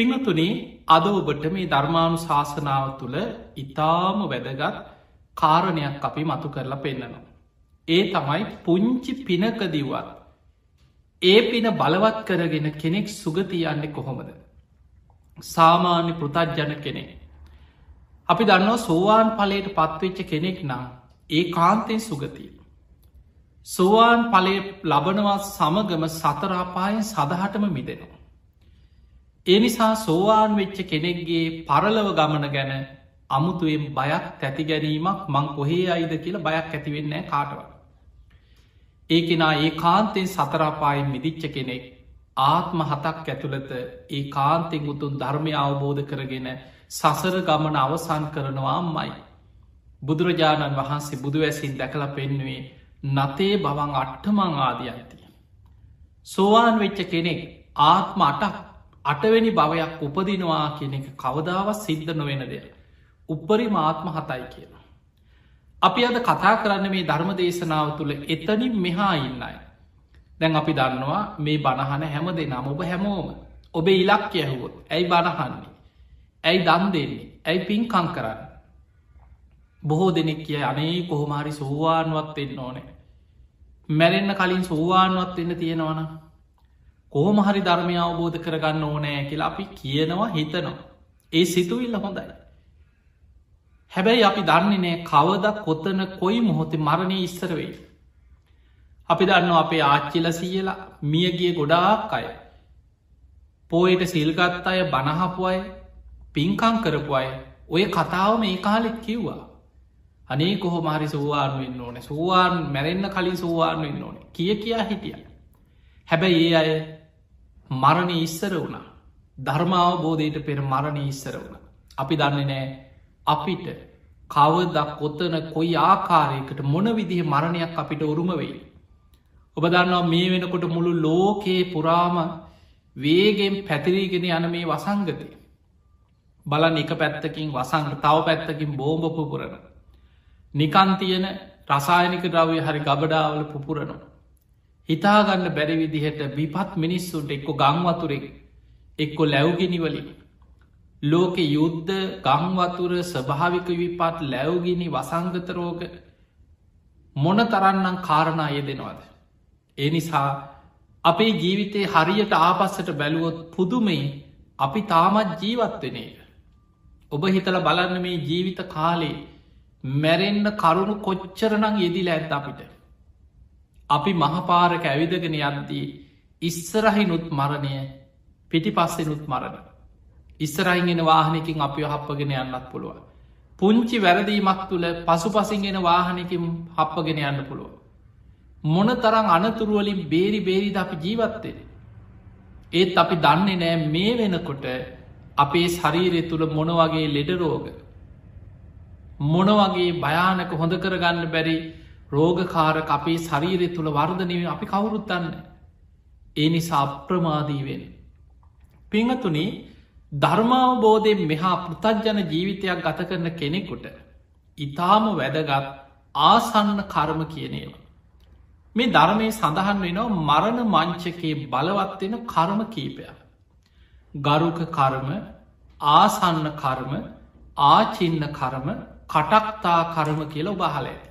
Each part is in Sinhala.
පිංහතුනේ අද ඔබට මේ ධර්මාණු ශාසනාව තුළ ඉතාම වැදගත් කාරණයක් අපි මතු කරලා පෙන්න්නනවා. ඒ තමයි පුංචි පිනකදිවත්. ඒ පින බලවත් කරගෙන කෙනෙක් සුගතියන්නේ කොහොමද. සාමාන්‍ය පෘතජ්ජන කෙනෙ. අපි දන්නවා සෝවාන් පලයට පත්වෙච්ච කෙනෙක් නම් ඒ කාන්තෙන් සුගතිය. සෝවාන් පලය ලබනවා සමගම සතරාපායෙන් සදහටම මිදෙනවා. ඒ නිසා සෝවාන් වෙච්ච කෙනෙක්ගේ පරලව ගමන ගැන අමුතුවෙන් බයක් තැති ගැනීමක් මං කොහේ අයිද කියලා බයක් ඇතිවෙන්නේ කාටව. ඒ කෙනා ඒ කාන්තෙන් සතරාපායෙන් මිදිච්ච කෙනෙක් ආත්ම හතක් ඇතුළත ඒ කාන්තෙන් උතුන් ධර්මය අවබෝධ කරගෙන සසර ගමන අවසන් කරනවා මයි. බුදුරජාණන් වහන්සේ බුදුවැසින් දැකළ පෙන්නුවේ නතේ බවන් අට්ටමං ආදියන්තිය. සෝවාන් වෙච්ච කෙනෙක් ආත්ම අටක් අටවැනි භවයක් උපදිනවා කියන එක කවදාවත් සිද්ධ නොවෙන දෙයක්. උපරි මාත්ම හතයි කියලා. අපි අද කතා කරන්න මේ ධර්ම දේශනාව තුළ එතනින් මෙහා ඉන්නයි. දැන් අපි දන්නවා මේ බණහන හැම දෙනම් ඔබ හැමෝම ඔබේ ඉලක් යැහුවොත් ඇයි බණහන්නේ. ඇයි දන් දෙන්නේ ඇයි පින්කං කරන්න. බොහෝ දෙනෙක් කිය අනේ කොහොමහරි සෝවාන්වත් එන්න ඕනේ. මැරෙන්න්න කලින් සෝවාන්වත් එන්න තියෙනවන. කොහොම හරි ධර්මය අවබෝධ කරගන්න ඕනෑ කියලා අපි කියනවා හිතනවා. ඒ සිතුවිල්ල හොඳයි. හැබැයි අපි දන්නේ නෑ කවද කොත්තන කොයි මොහොතේ මරණය ඉස්සර වෙයි. අපි දන්න අපේ ආච්චිල සියලා මියගිය ගොඩාක් අය. පෝයට සිල්ගත් අය බණහපු අය පින්කං කරපු අය ඔය කතාව මේ කාලෙක් කිව්වා. අනේ කොහො මහරි සෝවාන් වෙන්න ඕන සෝවාන් මැරෙන්න්න කලින් සෝවාන් වෙන්න ඕන කිය කියා හිටිය. හැබැයි ඒ අය මරණය ඉස්සර වුණා ධර්මාවබෝධයට පෙර මරණය ඉස්සර වුණ. අපි දන්නේ නෑ අපිට කවදක් කොත්තන කොයි ආකාරයකට මොන විදිහ මරණයක් අපිට උරුම වෙයි. ඔබ දන්නවා මේ වෙනකොට මුළු ලෝකයේ පුරාම වේගෙන් පැතිරීගෙන යන මේ වසංගතය. බලන් එක පැත්තකින් වසංග තව පැත්තකින් බෝම්භ පුපුරණ. නිකන් තියෙන රසායනික ද්‍රවය හරි ගබඩාවල පුපුරනවා. හිතාගන්න බැරි විදිහට විපත් මිනිස්සුන්ට එක්කො ගංවතුරෙක් එක්කො ලැව්ගෙනවලින්. ලෝකෙ යුද්ධ ගංවතුර ස්භාවික විපත් ලැව්ගිනි වසංගතරෝග මොන තරන්නම් කාරණා යෙදෙනවාද. ඒ නිසා අපේ ජීවිතේ හරියට ආපස්සට බැලුවොත් පුදුමයි අපි තාමත් ජීවත්වෙන එක. ඔබ හිතල බලන්න මේ ජීවිත කාලේ මැරෙන්න්න කරුණු කොච්චරනං යෙදිල ඇත් අපිට. අපි මහපාරක ඇවිදගෙන යද්දී ඉස්සරහිනුත් මරණය පිටි පස්සෙනුත් මරණ. ඉස්සරහිගෙන වාහනකින් අපි හප්පගෙන යන්නත් පුළුව. පුංචි වැරදීමක් තුළ පසු පසිගෙන වාහනකින් හප්පගෙන යන්න පුළුව. මොන තරං අනතුරුවලින් බේරි බේරිද අපි ජීවත්තේ. ඒත් අපි දන්නේ නෑ මේ වෙනකොට අපේ ශරීරය තුළ මොනවගේ ලෙඩරෝග මොන වගේ භයානක හොඳ කරගන්න බැරි රෝගකාර අපේ ශරීරය තුළ වර්ධනය අපි කවුරුත්තන්න. ඒ නිසා අප්‍රමාදීවෙන්. පිංහතුනි ධර්මාවබෝධයෙන් මෙහා පෘතජ්ජන ජීවිතයක් ගත කරන කෙනෙකුට ඉතාම වැදගත් ආසන්න කර්ම කියනේවා. මේ ධර්මය සඳහන් වෙනවා මරණ මංචකයේ බලවත්වෙන කර්ම කීපයක්. ගරුක කර්ම ආසන්න කර්ම ආචින්න කර්ම කටක්තා කර්ම කියලා ඔබහල ඇති.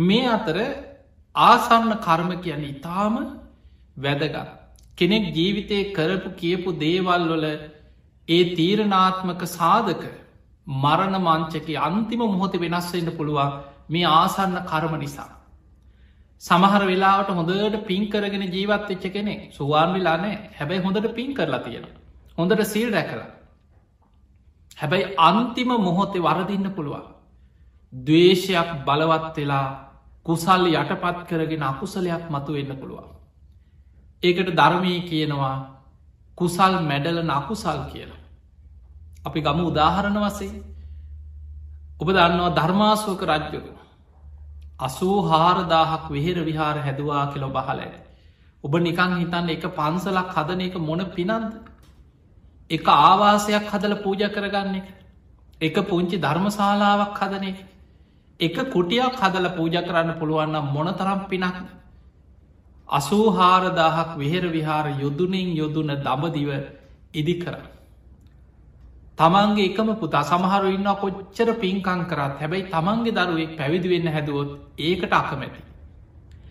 මේ අතර ආසන්න කර්ම කියන ඉතාම වැදගත්. කෙනෙක් ජීවිතය කරපු කියපු දේවල් වල ඒ තීරණාත්මක සාධක මරණ මංචක අන්තිම මොහොත වෙනස්වෙන්න පුළුවන් මේ ආසන්න කර්ම නිසා. සමහර වෙලාවට හොඳට පින් කරගෙන ජීවත් එච්ච කෙනෙ සුවාන් වෙලානෑ හැබැයි හොඳට පින් කරලා තියෙන. හොඳට සීල් රැකලා හැබැයි අන්තිම මොහොතේ වරදින්න පුළුවන්. දවේශයක් බලවත් වෙලා කුසල් යටපත් කරගෙන අකුසලයක් මතු වෙන්න පුළුවන්. ඒකට ධර්මය කියනවා කුසල් මැඩල නකුසල් කියලා. අපි ගම උදාහරණ වසේ ඔබ දන්නවා ධර්මාසෝක රජ්‍යක අසූ හාරදාහක් වෙහෙර විහාර හැදවා කියලො බහලට. ඔබ නිකං හිතන්න එක පන්සලක් හදන එක මොන පිනන්ද එක ආවාසයක් හදල පූජ කරගන්න එක එක පුංචි ධර්මශාලාවක් හදන එක එක කුටියක් හදල පූජ කරන්න පුළුවන්නම් මොන තරම් පිනක්ද අසූහාරදාහක් වෙහෙර විහාර යොදුනින් යොදුන දමදිව ඉදි කර. තමන්ගේ එකම පුතා සමහරු ඉන්න කොච්චර පින්කං කරත් හැබැයි තමන්ගේ දරුවෙක් පැවිදි වෙන්න හැදුවොත් ඒකට අකමැති.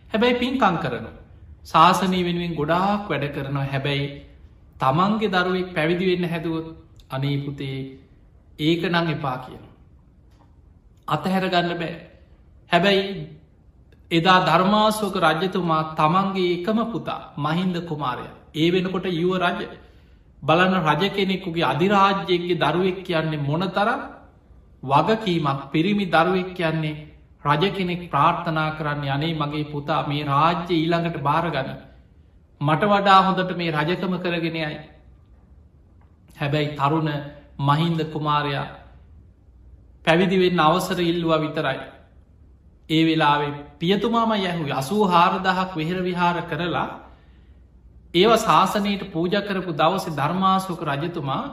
හැබැයි පින්කං කරන. ශාසනී වෙනුවෙන් ගොඩාක් වැඩ කරනවා හැබැයි තමන්ගේ දරුවෙක් පැවිදි වෙන්න හැදුවොත් අනීපුතේ ඒක නං එපා කියන. අතහැරගන්න බෑ. හැබැයි එදා ධර්මාසෝක රජතුමා තමන්ගේ එකම පුතා මහින්ද කුමාරය. ඒ වෙනකොට යුව රජ. බලන රජ කෙනෙකුගේ අධිරාජ්‍යයගේ දරුවෙක් කියන්නේ මොන තරම් වගකීමක් පිරිමි දරුවෙක් කියන්නේ රජ කෙනෙක් ප්‍රාර්ථනා කරන්න යනේ මගේ පුතා මේ රාජ්‍ය ඊළඟට භාරගන්න මට වඩා හොඳට මේ රජකම කරගෙනයයි හැබැයි තරුණ මහින්ද කුමාරයා පැවිදිවෙන්න අවසර ඉල්ලවා විතරයි ඒ වෙලාවේ පියතුමාම යැහු අසූ හාරදහක් වෙහෙර විහාර කරලා ඒව ශාසනයට පූජ කරපු දවස ධර්මාසෝක රජතුමා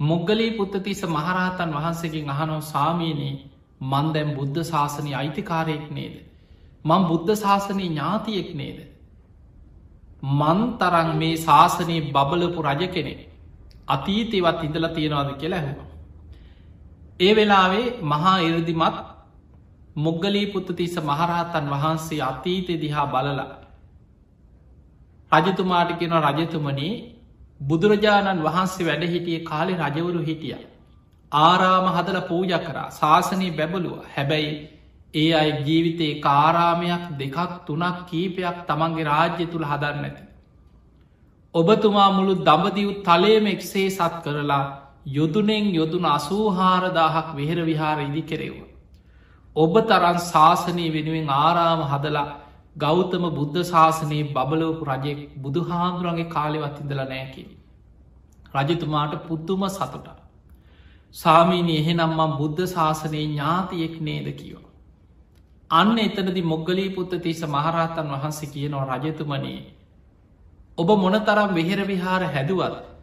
මොග්ගලී පුත්තතිස මහරහතන් වහන්සේකින් අහනෝ සාමීනී මන්දැම් බුද්ධ ශාසනය අයිතිකාරයෙක් නේද. මං බුද්ධ ශාසනය ඥාතියෙක් නේද. මන් තරන් මේ ශාසනයේ බබලපු රජ කෙනෙ අතීතවත් ඉඳල තියෙනවාද කියලා ඇහුව. ඒ වෙලාවේ මහා ඉරදිමත් මුග්ගලී පුත්තතිස්ස මහරහතන් වහන්සේ අතීතය දිහා බලලා. රජතුමාට කෙන රජතුමනේ බුදුරජාණන් වහන්සේ වැඩ හිටිය කාලෙ රජවරු හිටිය. ආරාම හදල පූජ කරා ශාසනී බැබලුව හැබැයි ඒ අයි ජීවිතයේ කාරාමයක් දෙකක් තුනක් කීපයක් තමන්ගේ රාජ්‍ය තුළ හදන්න ඇති. ඔබතුමා මුළු දඹදිව් තලේම එක්සේ සත් කරලා යොදුනෙන් යොදුන අසූහාරදාහක් වෙහෙර විහාර ඉදි කෙරෙව්වා. ඔබ තරන් ශාසනය වෙනුවෙන් ආරාම හදලා ගෞතම බුද්ධ ශාසනයේ බබලෝපු රජෙක් බුදු හාන්දුරන්ගේ කාලෙවත් ඉඳල නෑකිව. රජතුමාට පුද්දුම සතුට. සාමීනය එහෙනම්මම් බුද්ධ ශාසනයේ ඥාතියෙක් නේද කියෝ. අන්න එතනදි මොග්ගලී පුත්ත තිස මහරහතන් වහන්සේ කියනවා රජතුමනයේ. ඔබ මොනතරම් වෙහෙර විහාර හැදුවත්.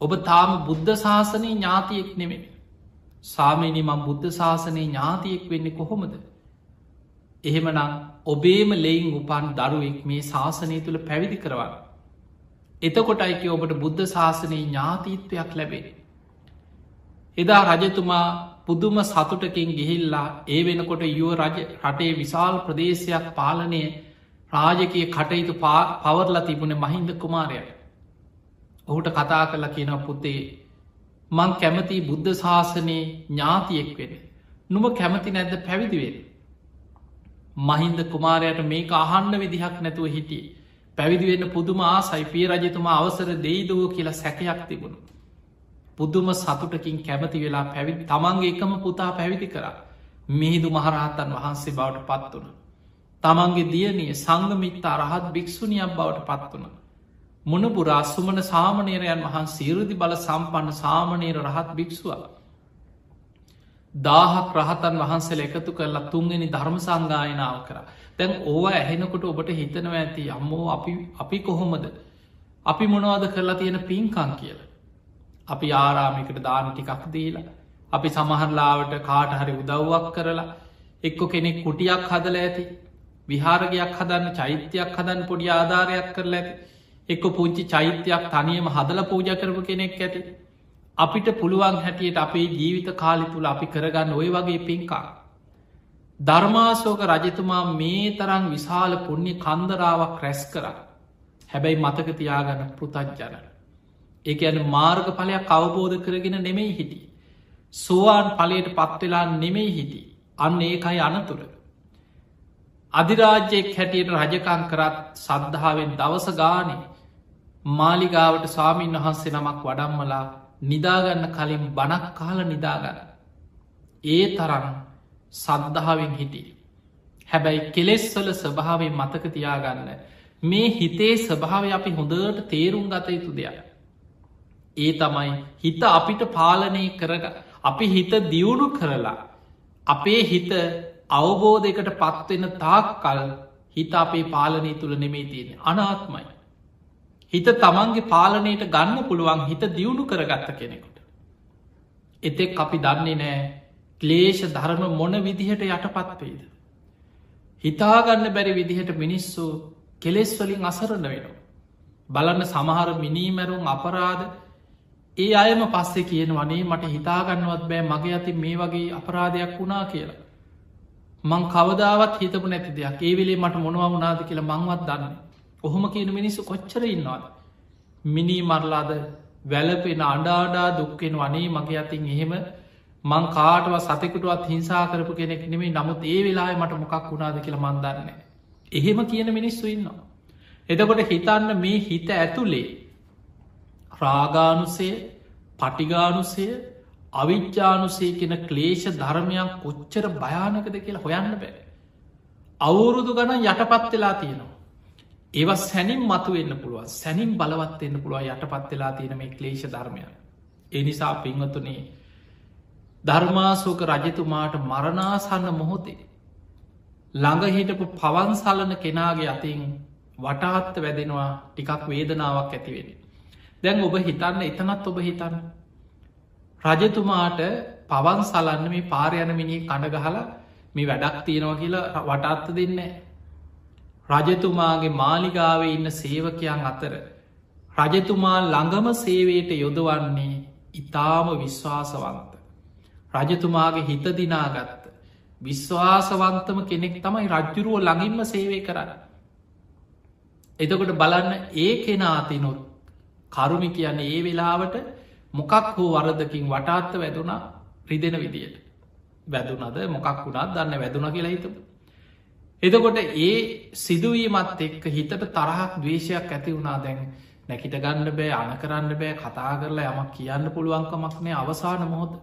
ඔබ තාම බුද්ධ ශාසනය ඥාතියෙක් නෙමෙන. සාමීනි මං බුද්ධ ශාසනය ඥාතියෙක් වෙන්න කොහොමද. එහෙමනම් ඔබේම ලෙයින් උපන් දරුවෙක් මේ ශාසනය තුළ පැවිදි කරවන්න. එතකොටයික ඔබට බුද්ධ ශාසනයේ ඥාතීත්වයක් ලැබේ. එදා රජතුමා පුදුම සතුටකින් ගිහිල්ලා ඒ වෙනකොට යුව රජ රටේ විශාල් ප්‍රදේශයක් පාලනය රාජකය කටයුතු පවරලා තිබුණ මහින්ද කුමාරයට. ඔහුට කතා කළ කියන පුතේ මං කැමති බුද්ධ ශාසනයේ ඥාතියෙක් වෙන. නුම කැමති නැද්ද පැවිදිවෙන. මහින්ද කුමාරයට මේක අහන්න විදිහක් නැතුව හිටිය. පැවිදිවෙන්න පුදුම ආසයි පිය රජතුමා අවසර දෙයිදව කියලා සැකයක් තිබුණු. පුදුම සතුටකින් කැමති වෙලා පැවිදි තමන්ගේ එකම පුතා පැවිදි කර මිහිදු මහරහත්තන් වහන්සේ බවට පත් වන. තමන්ගේ දියනිය සංගමිත්ත අරහත් භික්‍ෂුණියක් බවට පත් වනා. මුණපුරා සුමන සාමනේරයන් වහන් සිරුදි බල සම්පන්න සාමනේර රහත් භික්ෂුව. දාහක් රහතන් වහන්සේල එකතු කරලා තුන්ගෙන ධර්ම සංගායනාව කර. තැන් ඕව ඇහෙනකොට ඔබට හිතනව ඇති අම්මෝ අපි අපි කොහොමද. අපි මොනවාද කරලා තියෙන පින්කං කියල. අපි ආරාමිකට දාන ටිකක් දීලා. අපි සමහරලාවට කාට හරි උදව්වක් කරලා එක්කො කෙනෙක් කුටියක් හදල ඇති විහාරගයක් හදන්න චෛත්‍යයක් හදන් පොඩි ආධාරයක් කරලා ඇති එක්ක පුංචි චෛත්‍යයක් තනියම හදල පූජ කරපු කෙනෙක් ඇති. අපිට පුළුවන් හැටියට අපේ ජීවිත කාලි තුළ අපි කරගන්න ඔය වගේ පින්කා. ධර්මාසෝක රජතුමා මේ තරම් විශාල පුුණ්‍ය කන්දරාවක් රැස් කර. හැබැයි මතකතියාගන්න පෘතජ්ජන. ඒක ඇන මාර්ග පලයක් අවබෝධ කරගෙන නෙමෙයි හිටි. සෝවාන් පලයට පත්වෙලා නෙමෙයි හිටි. අන්න ඒකයි අනතුර. අධිරාජ්‍යයෙක් හැටියට රජකං කරත් සද්ධාවෙන් දවස ගානේ මාලිගාවට ස්වාමීන් වහන්සේ නමක් වඩම්මලා නිදාගන්න කලින් බනක් කාල නිදාගන්න. ඒ තරම් සද්ධාවෙන් හිටි. හැබැයි කෙලෙස්වල ස්වභාවේ මතක තියාගන්න. මේ හිතේ ස්වභාව අපි හොඳට තේරුම් ගත යුතු දෙයක්. ඒ තමයි හිත අපිට පාලනය කරග අපි හිත දියුණු කරලා අපේ හිත අවබෝධයකට පත්වෙන තාක් කල් හිත අපේ පාලනය තුළ නෙමේ තියෙන අනාත්මයි. හිත තමන්ගේ පාලනයට ගන්න පුළුවන් හිත දියුණු කරගත්ත කෙනෙකුට. එතෙක් අපි දන්නේ නෑ ක්ලේෂ ධර්ම මොන විදිහට යටපත්වේද. හිතාගන්න බැරි විදිහට මිනිස්සු කෙලෙස් වලින් අසරණ වෙනවා. බලන්න සමහර මිනීමැරුම් අපරාධ ඒ අයම පස්සෙ කියන වනේ මට හිතාගන්නවත් බෑ මගේ ඇති මේ වගේ අපරාධයක් වුණා කියලා. මං කවදාවත් හිතපු නැති දෙයක් ඒවෙලේ මට මොනවා වුණාද කියලා මංවත් දන්න. ඔහොම කියන මිනිස්සු කොච්චර ඉන්නවාද. මිනී මරලාද වැලපෙන අඩාඩා දුක්කෙන් වනේ මගේ අතින් එහෙම මං කාටව සතකුටුවත් හිංසා කරපු කෙනෙක් නෙමේ නමුත් ඒ වෙලා මට මොකක් වුණාද කියලා මන්දන්න. එහෙම කියන මිනිස්සු ඉන්නවා. එතකොට හිතන්න මේ හිත ඇතුළේ රාගානුසය පටිගානුසය අවිච්‍යානුසේ කෙන ක්ලේෂ ධර්මයක් කොච්චර භයානකද කියලා හොයන්න බෑ. අවුරුදු ගණන් යටපත් වෙලා තියෙනවා. ඒව සැනින් මතු වෙන්න පුළුව සැනින් බලවත්වන්න පුළුව යටපත් වෙලා තියෙන මේ ක්ලේෂ ධර්මයක්. එනිසා පින්වතුනේ ධර්මාසෝක රජතුමාට මරණාසන්න මොහොතේ. ළඟහිටපු පවන්සලන කෙනාගේ අතින් වටාත්ත වැදෙනවා ටිකක් වේදනාවක් ඇතිවෙන. දැන් ඔබ හිතන්න එතනත් ඔබ හිතන්න. රජතුමාට පවන් සලන්න මේ පාරයන මිනි කඩගහලා මේ වැඩක් තියෙනවා කියලා වටාත්ත දෙන්න. රජතුමාගේ මාලිගාවේ ඉන්න සේවකයන් අතර. රජතුමා ළඟම සේවයට යොදවන්නේ ඉතාම විශ්වාසවන්ත. රජතුමාගේ හිත දිනාගත්ත. විශ්වාසවන්තම කෙනෙක් තමයි රජ්ජුරුව ළඟින්ම සේවය කරන්න. එතකොට බලන්න ඒ කෙනාතිනොත් කරුමි කියන්න ඒ වෙලාවට මොකක් හෝ වරදකින් වටාත්ත වැදුනා රිදෙන විදියට වැදුනද මොකක් වුණත් දන්න වැදුන කියලා හිතම. එතකොට ඒ සිදුවීමත් එක්ක හිතට තරහක් දවේශයක් ඇති වුණා දැන් නැකිට ගන්න බෑ අන කරන්න බෑ කතා කරලා යමක් කියන්න පුළුවන්කමක්නේ අවසාන මොහොද.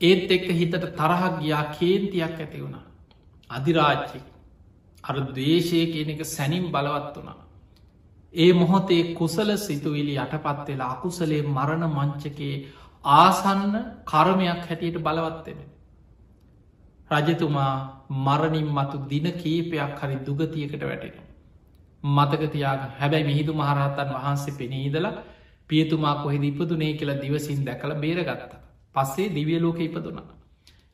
ඒත් එක්ක හිතට තරහක් ගියා කේන්තියක් ඇති වුණා. අධිරාජ්‍යෙක් අර දවේශය කියන එක සැනින් බලවත් වනා. ඒ මොහොතේ කුසල සිතුවිලි යටපත් වෙලා අකුසලේ මරණ මංචකේ ආසන්න කර්මයක් හැටියට බලවත්වෙන. රජතුමා මරණින් මතු දින කීපයක් හරි දුගතියකට වැටෙන. මතකතියාග හැබැයි මිහිදු මහරහතන් වහන්සේ පෙනීදලා පියතුමා කොහෙද ඉපදුනේ කියලා දිවසින් දැකළ බේරගත්ත. පස්සේ දිවියලෝක ඉපදුනා.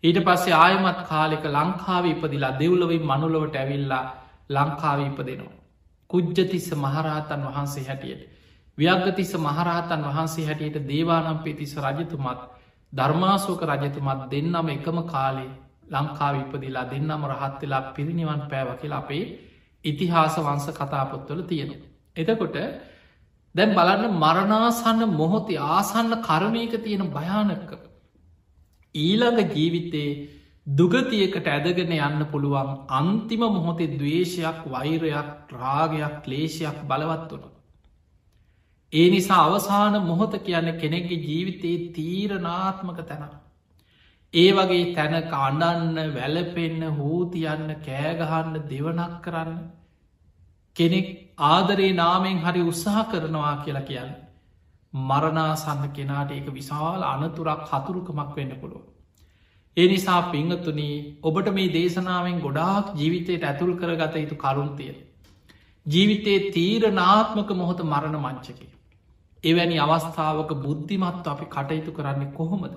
ඊට පස්සේ ආයමත් කාලෙක ලංකාව ඉපදිලා දෙව්ලවින් මනුලොවට ඇවිල්ලා ලංකාව ඉපදෙනවා. කුජ්ජතිස්ස මහරහතන් වහන්සේ හැටියට. ව්‍යග්ගතිස්ස මහරහතන් වහන්සේ හැටියට දේවානම් පෙතිස රජතුමත් ධර්මාසෝක රජතුමත් දෙන්නම එකම කාලේ ලංකාව ඉපදිලා දෙන්නම රහත් වෙලා පිරිනිවන් පෑව කියලා අපේ ඉතිහාස වංස කතාපොත්වල තියෙන. එතකොට දැන් බලන්න මරණාසන්න මොහොතේ ආසන්න කරමයක තියෙන භයානක ඊළඟ ජීවිතේ දුගතියකට ඇදගෙන යන්න පුළුවන් අන්තිම මොහොතේ දවේශයක් වෛරයක් රාගයක් ක්ලේෂයක් බලවත් වුණු. ඒ නිසා අවසාන මොහොත කියන්න කෙනෙක්ගේ ජීවිතයේ තීරනාත්මක තැන. ඒ වගේ තැනක අඩන්න වැලපෙන්න හූතියන්න කෑගහන්න දෙවනක් කරන්න කෙනෙක් ආදරේ නාමෙන් හරි උත්සාහ කරනවා කියලා කියන්න. මරණාසන්න කෙනාට ඒක විශාල අනතුරක් හතුරුකමක් වෙන්න පුළුව. ඒ නිසා පිංහතුනී ඔබට මේ දේශනාවෙන් ගොඩාක් ජීවිතයට ඇතුල් කරගත යුතු කරුන්තිය. ජීවිතයේ තීරනාත්මක මොහොත මරණ මංචකි. එවැනි අවස්ථාවක බුද්ධිමත්ව අපි කටයුතු කරන්නේ කොහොමද.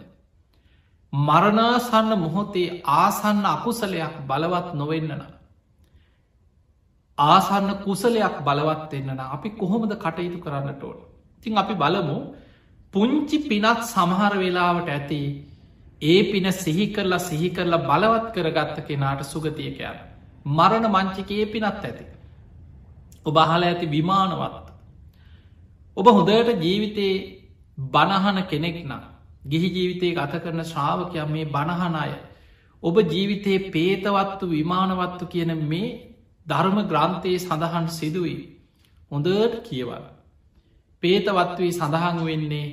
මරණාසන්න මොහොතේ ආසන්න අකුසලයක් බලවත් නොවෙන්නන. ආසන්න කුසලයක් බලවත් එන්නන අපි කොහොමද කටයුතු කරන්නට ඕන. තින් අපි බලමු පුංචි පිනත් සමහර වෙලාවට ඇති ඒ පින සිහි කරලා සිහි කරලා බලවත් කරගත්ත කෙනාට සුගතියකයන්. මරණ මංචිකයේ පිනත් ඇති. ඔබ අහල ඇති විමානවත්. ඔබ හොඳට ජීවිතයේ බණහන කෙනෙක් නම් ගිහි ජීවිතයේ ගත කරන ශ්‍රාවකයක් මේ බණහන අය. ඔබ ජීවිතයේ පේතවත්තු විමානවත්තු කියන මේ ධර්ම ග්‍රන්ථයේ සඳහන් සිදුවී. හොඳට කියවල. පේතවත්වී සඳහන් වෙන්නේ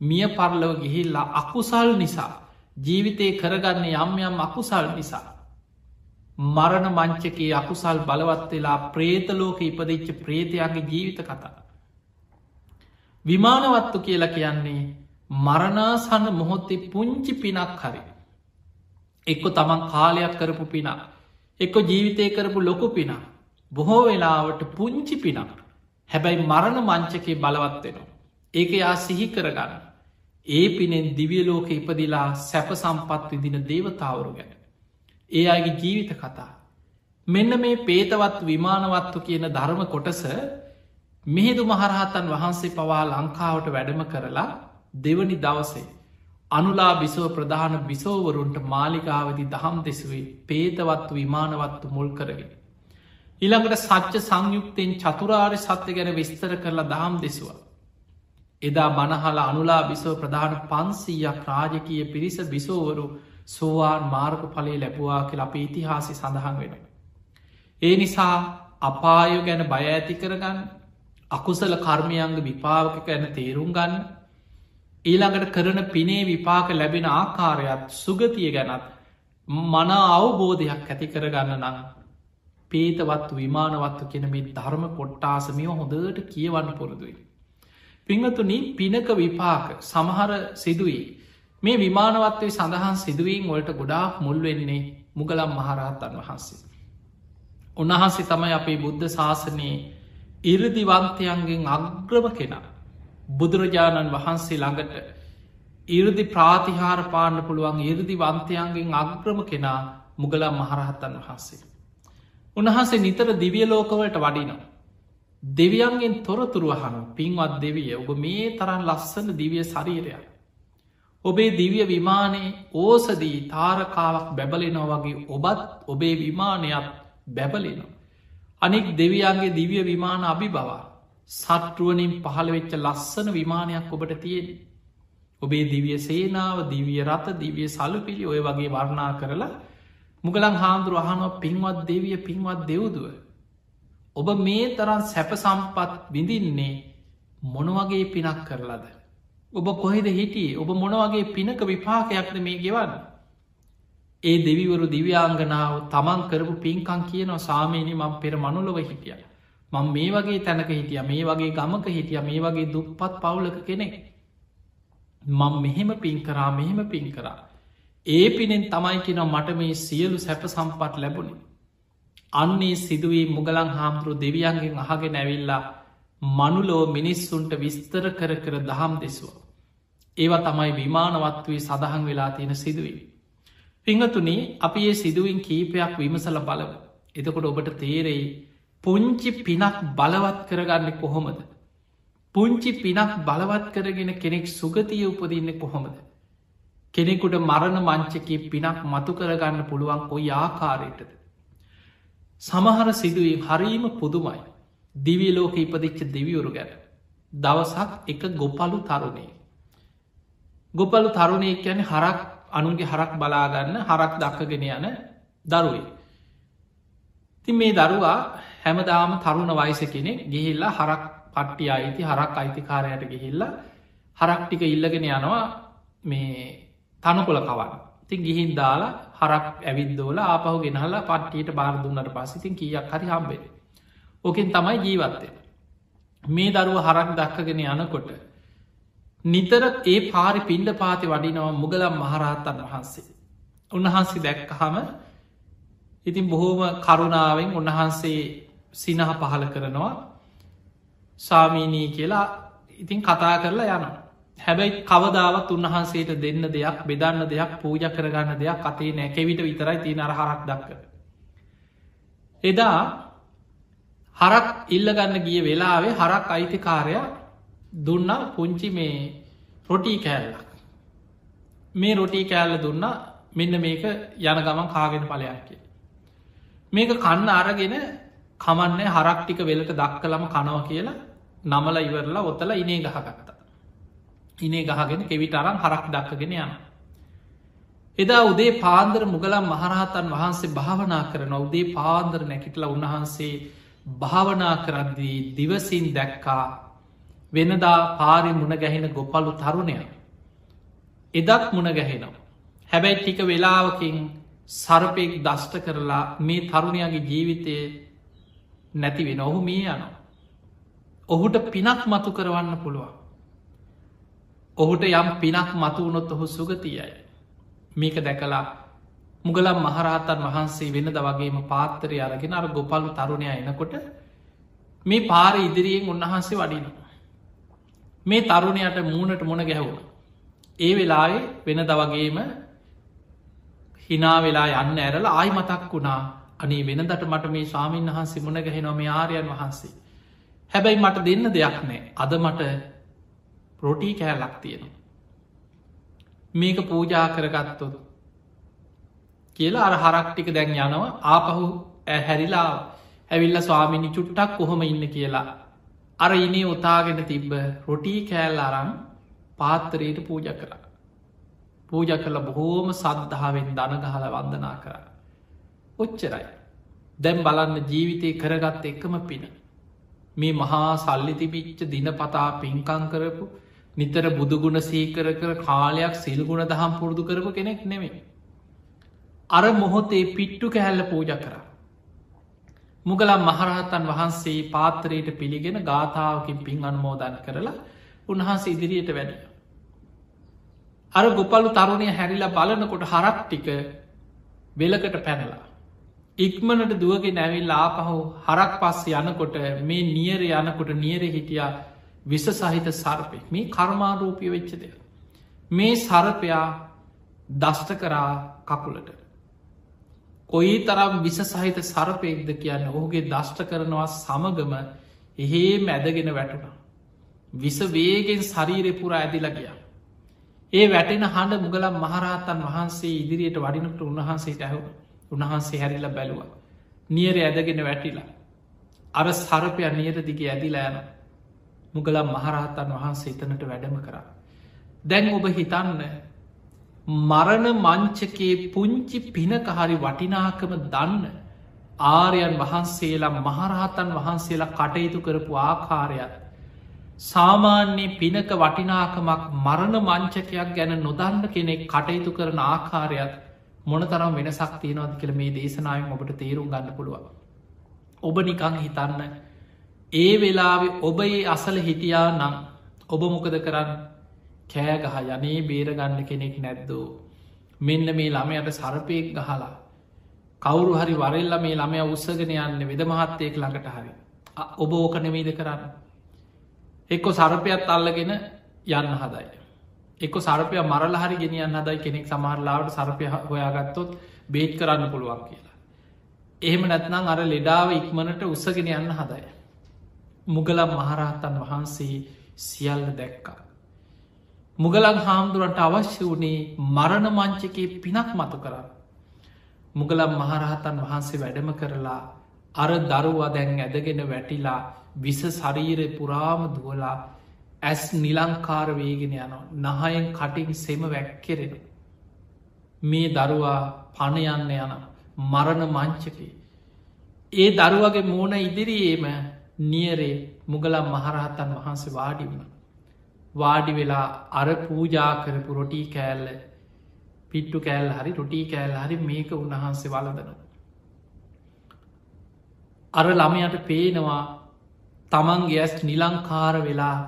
මිය පරලව ගිහිල්ලා අකුසල් නිසා ජීවිතය කරගන්න යම් යම් අකුසල් නිසා. මරණ මංචකේ අකුසල් බලවත් වෙලා ප්‍රේතලෝක ඉපදිච්ච ප්‍රේතයන්ගේ ජීවිත කතා. විමානවත්තු කියලා කියන්නේ මරණාසන්න මොහොත්තේ පුංචි පිනක් හරි. එක්කො තමන් කාලයක් කරපු පිනා. එක්කො ජීවිතය කරපු ලොකු පිනා. බොහෝ වෙලාවට පුංචි පිනක්. හැබැයි මරණ මංචකේ බලවත්වෙනවා. ඒක යා සිහි කරගන්න. ඒ පිනෙන් දිවියලෝක ඉපදිලා සැප සම්පත් විදින දේවතාවරු ගැන. ඒ අයගේ ජීවිත කතා. මෙන්න මේ පේතවත් විමානවත්තු කියන ධර්ම කොටස මෙහෙදු මහරහතන් වහන්සේ පවා ලංකාවට වැඩම කරලා දෙවනි දවසේ අනුලා බිසෝ ප්‍රධාන බිසෝවරුන්ට මාලිකාවදි දහම් දෙසුවේ පේතවත්තු විමානවත්තු මුල් කරගෙන. ඉළඟට සච්ච සංයුක්තයෙන් චතුරාර් සත්‍ය ගැන විස්තර කරලා දහම් දෙසවා. එදා බනහල අනුලා බිසෝ ප්‍රධාන පන්සීයක් රාජකය පිරිස බිසෝවරු සෝවාන් මාර්ග පලේ ලැබවා කියල අප ඉතිහාසි සඳහන් වෙන. ඒ නිසා අපායෝ ගැන බය ඇති කරගන්න අකුසල කර්මයංග විපාවක ගැන තේරුම් ගන්න ඊළඟට කරන පිනේ විපාක ලැබෙන ආකාරයත් සුගතිය ගැනත් මන අවබෝධයක් ඇති කරගන්න නම් පේතවත්තු විමානවත්තු කෙන මේ ධර්ම කොට්ටාසමිය හොඳට කියවන්න පුරුදුයි. පිංහතුනි පිනක විපාක සමහර සිදුවී මේ විමානවත්වය සඳහන් සිදුවීන් වලට ගොඩාක් මුල් වෙන්නේ මුගලම් මහරහත්තන් වහන්සේ. උන්වහන්සේ තමයි අපේ බුද්ධ ශාසනයේ ඉරදිවන්තයන්ගෙන් අග්‍රම කෙනා. බුදුරජාණන් වහන්සේ ළඟට ඉරදි ප්‍රාතිහාර පාන්න පුළුවන් ඉරදි වන්තයන්ගෙන් අග්‍රම කෙනා මුගලම් මහරහත්තන් වහන්සේ. උන්වහන්සේ නිතර දිවිය ලෝකවලට වඩිනවා. දෙවියන්ගෙන් තොරතුරුවහන පින්වත් දෙවිය ඔබ මේ තරන් ලස්සන දිවිය ශරීරයක්. ඔබේ දිවිය විමානයේ ඕසදී තාරකාවක් බැබලෙනෝ වගේ ඔබත් ඔබේ විමානයක් බැබලෙනවා. අනික් දෙවියන්ගේ දිවිය විමාන අභි බවා සට්ටුවනින් පහළ වෙච්ච ලස්සන විමානයක් ඔබට තියෙන. ඔබේ දිවිය සේනාව දිවිය රත දිවිය සලුපිලි ඔය වගේ වර්ණා කරලා මුගලන් හාමුදුරු අහනුව පින්වත් දෙවිය පින්වත් දෙව්දුව. ඔබ මේ තරන් සැප සම්පත් විඳින්නේ මොනවගේ පිනක් කරලද. ඔබ කොහෙද හිටියේ ඔබ මොනවගේ පිනක විපාකයක්ද මේ ගෙවන්න. ඒ දෙවිවරු දිව්‍යාංගනාව තමන් කරපු පින්කං කියනව සාමීනි මං පෙර මනුලොව හිටිය. මං මේ වගේ තැනක හිටිය මේ වගේ ගමක හිටිය මේ වගේ දුප්පත් පවුලක කෙනෙක්. මං මෙහෙම පින් කරා මෙහෙම පින් කරා. ඒ පිනෙන් තමයි කියෙන මට මේ සියලු සැප සම්පත් ලැබුණේ. අන්නේ සිදුවී මුගලං හාමුදුරු දෙවියන්ගෙන් අහගෙන ඇවිල්ලා මනුලෝ මිනිස්සුන්ට විස්තර කර කර දහම් දෙසවා. ඒවා තමයි විමානවත්වී සඳහන් වෙලා තියෙන සිදුවී. පිංහතුනි අපි ඒ සිදුවින් කීපයක් විමසල බලව. එතකොට ඔබට තේරෙයි පුංචි පිනක් බලවත් කරගන්න කොහොමද. පුංචි පිනක් බලවත් කරගෙන කෙනෙක් සුගතිය උපදින්න කොහොමද. කෙනෙකුට මරණ මංචකේ පිනක් මතු කරගන්න පුළුවන් කොයි ආකාරයටද. සමහර සිදුවී හරීම පුදුමයි. දිවියලෝක ඉපදිච්ච දෙවියවරු ගැන. දවසක් එක ගොපලු තරුණේ. ගොපලු තරුණය කියන හරක් අනුන්ගේ හරක් බලාගන්න හරක් දක්කගෙන යන දරුවේ. ති මේ දරුවා හැමදාම තරුණ වයිස කෙනෙ ගිහිල්ලා හරක් පට්ටි අයිති හරක් අයිතිකාරයට ගිහිල්ලා හරක් ටික ඉල්ලගෙන යනවා මේ තනකොල කවන්න ති ගිහින් දාලා හරක් ඇවිදෝල ආපහු ගෙනහලා පට්ටියට බාරදුන්නට පසිතින් කියක් හරි හම්බේ. ඕකෙන් තමයි ජීවත්තය. මේ දරුව හරක් දක්කගෙන යනකොට නිතර ඒ පාරි පින්ඩ පාති වඩිනව මුගලම් මහරහත්තන් වහන්සේ. උන්වහන්සේ දැක්කහම ඉතින් බොහෝම කරුණාවෙන් උන්වහන්සේ සිනහ පහල කරනවා සාමීනී කියලා ඉතින් කතා කරලා යන. හැබැයි කවදාවත් උන්වහන්සේට දෙන්න දෙයක් බෙදන්න දෙයක් පූජ කරගන්න දෙයක් අතේ නැකෙවිට විතරයි තිය අරහරක් දක්ක. එදා හරක් ඉල්ලගන්න ගිය වෙලාවේ හරක් අයිතිකාරයා දුන්න පුංචි මේ රොටී කෑල්ලක්. මේ රොටී කෑල්ල දුන්න මෙන්න මේක යන ගමන් කාගෙන පලයක් කිය. මේක කන්න අරගෙන කමන්නේ හරක් ටික වෙලට දක්කලම කනව කියලා නමල ඉවරලා ඔත්තල ඉනේ ගහගත්තා. ඉනේ ගහගෙන කෙවිට අරන් හරක් දක්කගෙන යන. එදා උදේ පාන්දර මුගලම් මහරහතන් වහන්සේ භාවනා කරන උදේ පාන්දර නැකිටල උන්වහන්සේ භාවනා කරද්දී දිවසින් දැක්කා වෙනදා පාරි මුණ ගැහෙන ගොපලු තරුණය. එදත් මුණ ගැහෙනවා. හැබැයි ටික වෙලාවකින් සරපෙක් දෂ්ට කරලා මේ තරුණයාගේ ජීවිතය නැති වෙන ඔහු මේ යනවා. ඔහුට පිනක් මතු කරවන්න පුළුවන්. ඔහුට යම් පිනක් මතු වුණොත් ඔහු සුගතියයි. මේක දැකලා මුගලම් මහරහතන් වහන්සේ වෙනද වගේම පාත්තරය අරගෙන අර ගොපලු තරුණය එනකොට මේ පාර ඉදිරියෙන් උන්වහන්සේ වඩිනවා. මේ තරුණයට මූුණට මොන ගැහුණ. ඒ වෙලායේ වෙන දවගේම හිනා වෙලා යන්න ඇරල ආයි මතක් වුණා අනේ වෙනදට මට මේ ශාමීන් වහන්සේ මුණ ගැහෙනොම ආරයන් වහන්සේ. හැබැයි මට දෙන්න දෙයක් නෑ. අද මට රොටී කෑල්ලක් තියෙනවා. මේක පූජා කරගත්තොත් කියලා අර හරක් ටික දැන් යනවා. ආපහු හැරිලා ඇවිල්ල ස්වාමිනි චුට්ටක් කොහොම ඉන්න කියලා. අර ඉනේ ඔතාගෙන තිබ්බ රොටී කෑල් අරං පාත්තරයට පූජ කර පූජ කළ බොහෝම සද්ධාවෙන් දනගහල වන්දනා කර. ඔච්චරයි දැම් බලන්න ජීවිතය කරගත්ත එකම පින මේ මහා සල්ලි තිබිච්ච දිනපතා පින්කං කරපු නිතර බුදුගුණ සීකර කර කාලයක් සිල්ගුණ දහම් පුරුදු කරපු කෙනෙක් නෙමේ අර මොහොතේ පිට්ටු කැහැල්ල පූජ කර මුගලම් මහරහතන් වහන්සේ පාත්තරයට පිළිගෙන ගාථාවකින් පින් අන්මෝදන් කරලා උන්හන්සේ ඉදිරියට වැඩිය. අර ගොපලු තරුණය හැරිලා බලනකොට හරක් ටික වෙලකට පැනලා. ඉක්මනට දුවගෙන ඇවිල් ආපහු හරක් පස්ස යනකොට මේ නියර යනකොට නියර හිටියා විස සහිත සර්පය මේ කර්මාරූපය වෙච්ච දෙය. මේ සරපයා දෂ්ට කරා කකුලට. කොයි තරම් විස සහිත සරපයෙක්ද කියන්න ඔහුගේ දෂ්ට කරනවා සමගම එහෙේ මැදගෙන වැටුණා. විස වේගෙන් ශරීරය පුරා ඇදිල ගිය. ඒ වැටෙන හඬ මුගලම් මහරහතන් වහන්සේ ඉදිරියට වඩිනට උන්වහන්සේ ඇහු උන්වහන්සේ හැරිල බැලුව. නියර ඇදගෙන වැටිලා. අර සරපය නියර දිගේ ඇදිලා යන මුගලම් මහරහතන් වහන්සේ එතනට වැඩම කරා. දැන් ඔබ හිතන්න මරණ මංචකයේ පුංචි පිනක හරි වටිනාකම දන්න ආරයන් වහන්සේලා මහරහතන් වහන්සේලා කටයුතු කරපු ආකාරයක් සාමාන්‍යයේ පිනක වටිනාකමක් මරණ මංචකයක් ගැන නොදන්න කෙනෙක් කටයුතු කරන ආකාරයක් මොනතරම් වෙනසක් තියෙනවාද කියල මේ දේශනාවෙන් ඔබට තේරුම් ගන්න පුළුවන්. ඔබ නිකං හිතන්න ඒ වෙලාවෙ ඔබ ඒ අසල හිටියා නම් ඔබ මොකද කරන්න? කෑගහ යනේ බේරගන්න කෙනෙක් නැද්දෝ? මෙන්න මේ ළමයට සරපයෙක් ගහලා කවුරු හරි වරල්ල මේ ළමය උත්සගෙන යන්න වෙද මහත්තයෙක් ළඟට හරි. ඔබ ඕක නෙමේද කරන්න? එක්කො සරපයත් අල්ලගෙන යන්න හදයි. එක්ක සරපය මරල හරි ගෙනියන්න හදයි කෙනෙක් සමහරලාවට සරපය හොයාගත්තොත් බේට් කරන්න පුළුවන් කියලා. එහෙම නැත්නම් අර ලෙඩාව ඉක්මනට උත්සගෙන යන්න හදයි. මුගලම් මහරහතන් වහන්සේ සියල්ල දැක්කා. මුගලන් හාමුදුරන්ට අවශ්‍ය වනේ මරණ මංචකයේ පිනක් මතු කරන්න. මුගලම් මහරහතන් වහන්සේ වැඩම කරලා අර දරුවා දැන් ඇදගෙන වැටිලා විස ශරීරය පුරාම දුවලා ඇස් නිලංකාර වේගෙන යනවා නහයෙන් කටින් සෙම වැැක්කෙරෙන. මේ දරුවා පණයන්න යන මරණ මංචකේ. ඒ දරුවගේ මූුණ ඉදිරියේම නියරේ මුගලම් මහරහතන් වහන්සේ වාඩි වුණ. වාඩි වෙලා අර පූජා කරපු රොටී කෑල්ල පිට්ටු කෑල් හරි රොටී කෑල් හරි මේක උන්වහන්සේ වලදන. අර ළමයට පේනවා තමන්ගේ ඇස් නිලංකාර වෙලා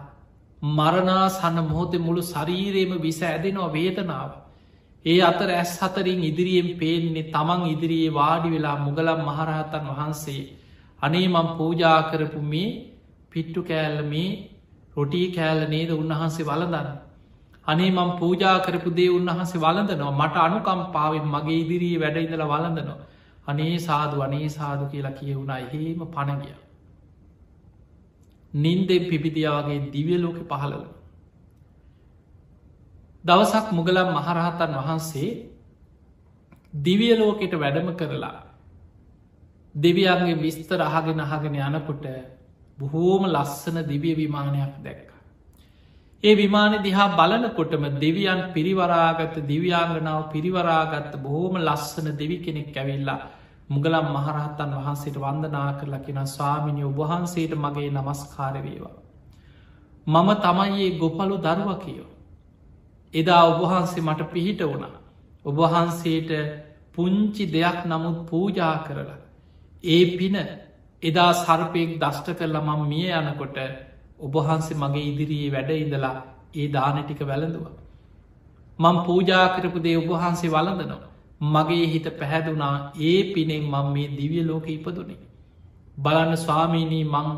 මරණා සන්න මොහොතේ මුළු ශරීරයම විස ඇදෙනවා වේදනාව. ඒ අතර ඇස් හතරින් ඉදිරියෙන් පේන්නේ තමන් ඉදිරියේ වාඩි වෙලා මුගලම් මහරහතන් වහන්සේ අනේ මං පූජා කරපු මේ පිට්ටු කෑල්ල මේ රොටී කෑල්ල නේද උන්වහන්සේ වලදන්න. අනේ මං පූජා කරපු දේ උන්වහන්සේ වලඳනවා මට අනුකම් පාවෙන් මගේ ඉදිරී වැඩ ඉඳල වලඳනවා. අනේ සාදු අනේ සාදු කියලා කියවුණා එහෙම පණගිය. නින්දෙන් පිපිදියාගේ දිවිය ලෝක පහළ වන. දවසක් මුගලම් මහරහතන් වහන්සේ දිවිය ලෝකෙට වැඩම කරලා දෙවියන්ගේ විස්තර අහගෙන අහගෙන යනකොට බොහෝම ලස්සන දිවිය විමානයක් දැක්ක. ඒ විමාන දිහා බලනකොටම දෙවියන් පිරිවරාගත්ත දිව්‍යාංගනාව පිරිවරාගත්ත බොහෝම ලස්සන දෙවි කෙනෙක් ඇවිල්ලා මුගලම් මහරහත්තන් වහන්සේට වන්දනා කරලා කියෙන ස්වාමිනි ඔබහන්සේට මගේ නමස්කාරවේවා. මම තමයියේ ගොපලු දරුව කියෝ. එදා ඔබහන්සේ මට පිහිට වුණා. ඔබහන්සේට පුංචි දෙයක් නමුත් පූජා කරලා. ඒ පින එදා සර්පයෙක් දෂ්ට කරලා මං මිය යනකොට ඔබහන්සේ මගේ ඉදිරියේ වැඩ ඉඳලා ඒ දානටික වැළඳුව. මං පූජා කරපු දේ ඔබහන්සේ වලඳනවා. මගේ හිත පැහැදුනා ඒ පිනෙන් මං මේ දිවිය ලෝක ඉපදුනේ. බලන්න ස්වාමීනී මං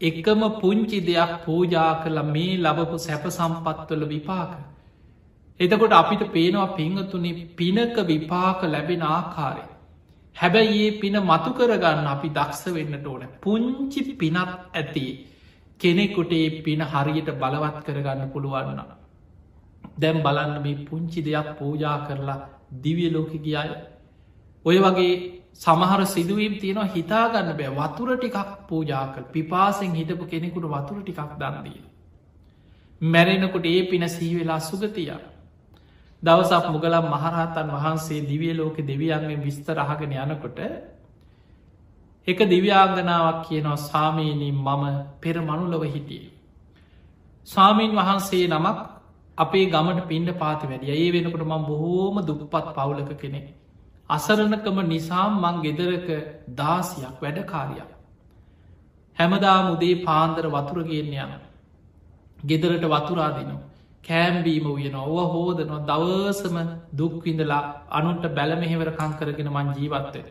එකම පුංචි දෙයක් පූජා කරලා මේ ලබපු සැප සම්පත්වල විපාක. එතකොට අපිට පේනවා පිංහතුනි පිනක විපාක ලැබෙන ආකාරය. හැබැයි ඒ පින මතු කරගන්න අපි දක්ෂ වෙන්නට ඕන පුංචි පිනත් ඇති කෙනෙකුට ඒ පින හරියට බලවත් කරගන්න පුළුවන්න. දැම් බලන්න මේ පුංචි දෙයක් පූජා කරලා දිවිය ලෝක ගියාය. ඔය වගේ සමහර සිදුවීම් තියෙනවා හිතාගන්න බෑ වතුර ටිකක් පූජාකල් පිපාසෙන් හිටපු කෙනෙකුට වතුර ටිකක් දන්දී. මැරෙනකොට ඒ පින සීවෙලා සුගතියක්. දවසක් මුගලම් මහරහතන් වහන්සේ දිවිය ලෝක දෙවියන්ගේ විස්තර අහගෙන යනකොට එක දිව්‍යාංගනාවක් කියනවා සාමීනී මම පෙර මනුලව හිටිය. ස්වාමීන් වහන්සේ නමක් අපේ ගමට පින්ඩ පාති වැඩිය ඒ වෙනකට මං බොහෝම දුප්පත් පවුලක කෙනෙ. අසරණකම නිසාම් මං ගෙදරක දාසියක් වැඩකාරයක්. හැමදා මුදේ පාන්දර වතුරගෙන්න්න යන. ගෙදරට වතුරාදිනවා. කෑම්බීම වයන ඔව හෝදනවා දවසම දුක්විඳලා අනුන්ට බැලමෙහෙවර කංකරගෙන මං ජීවත්වය.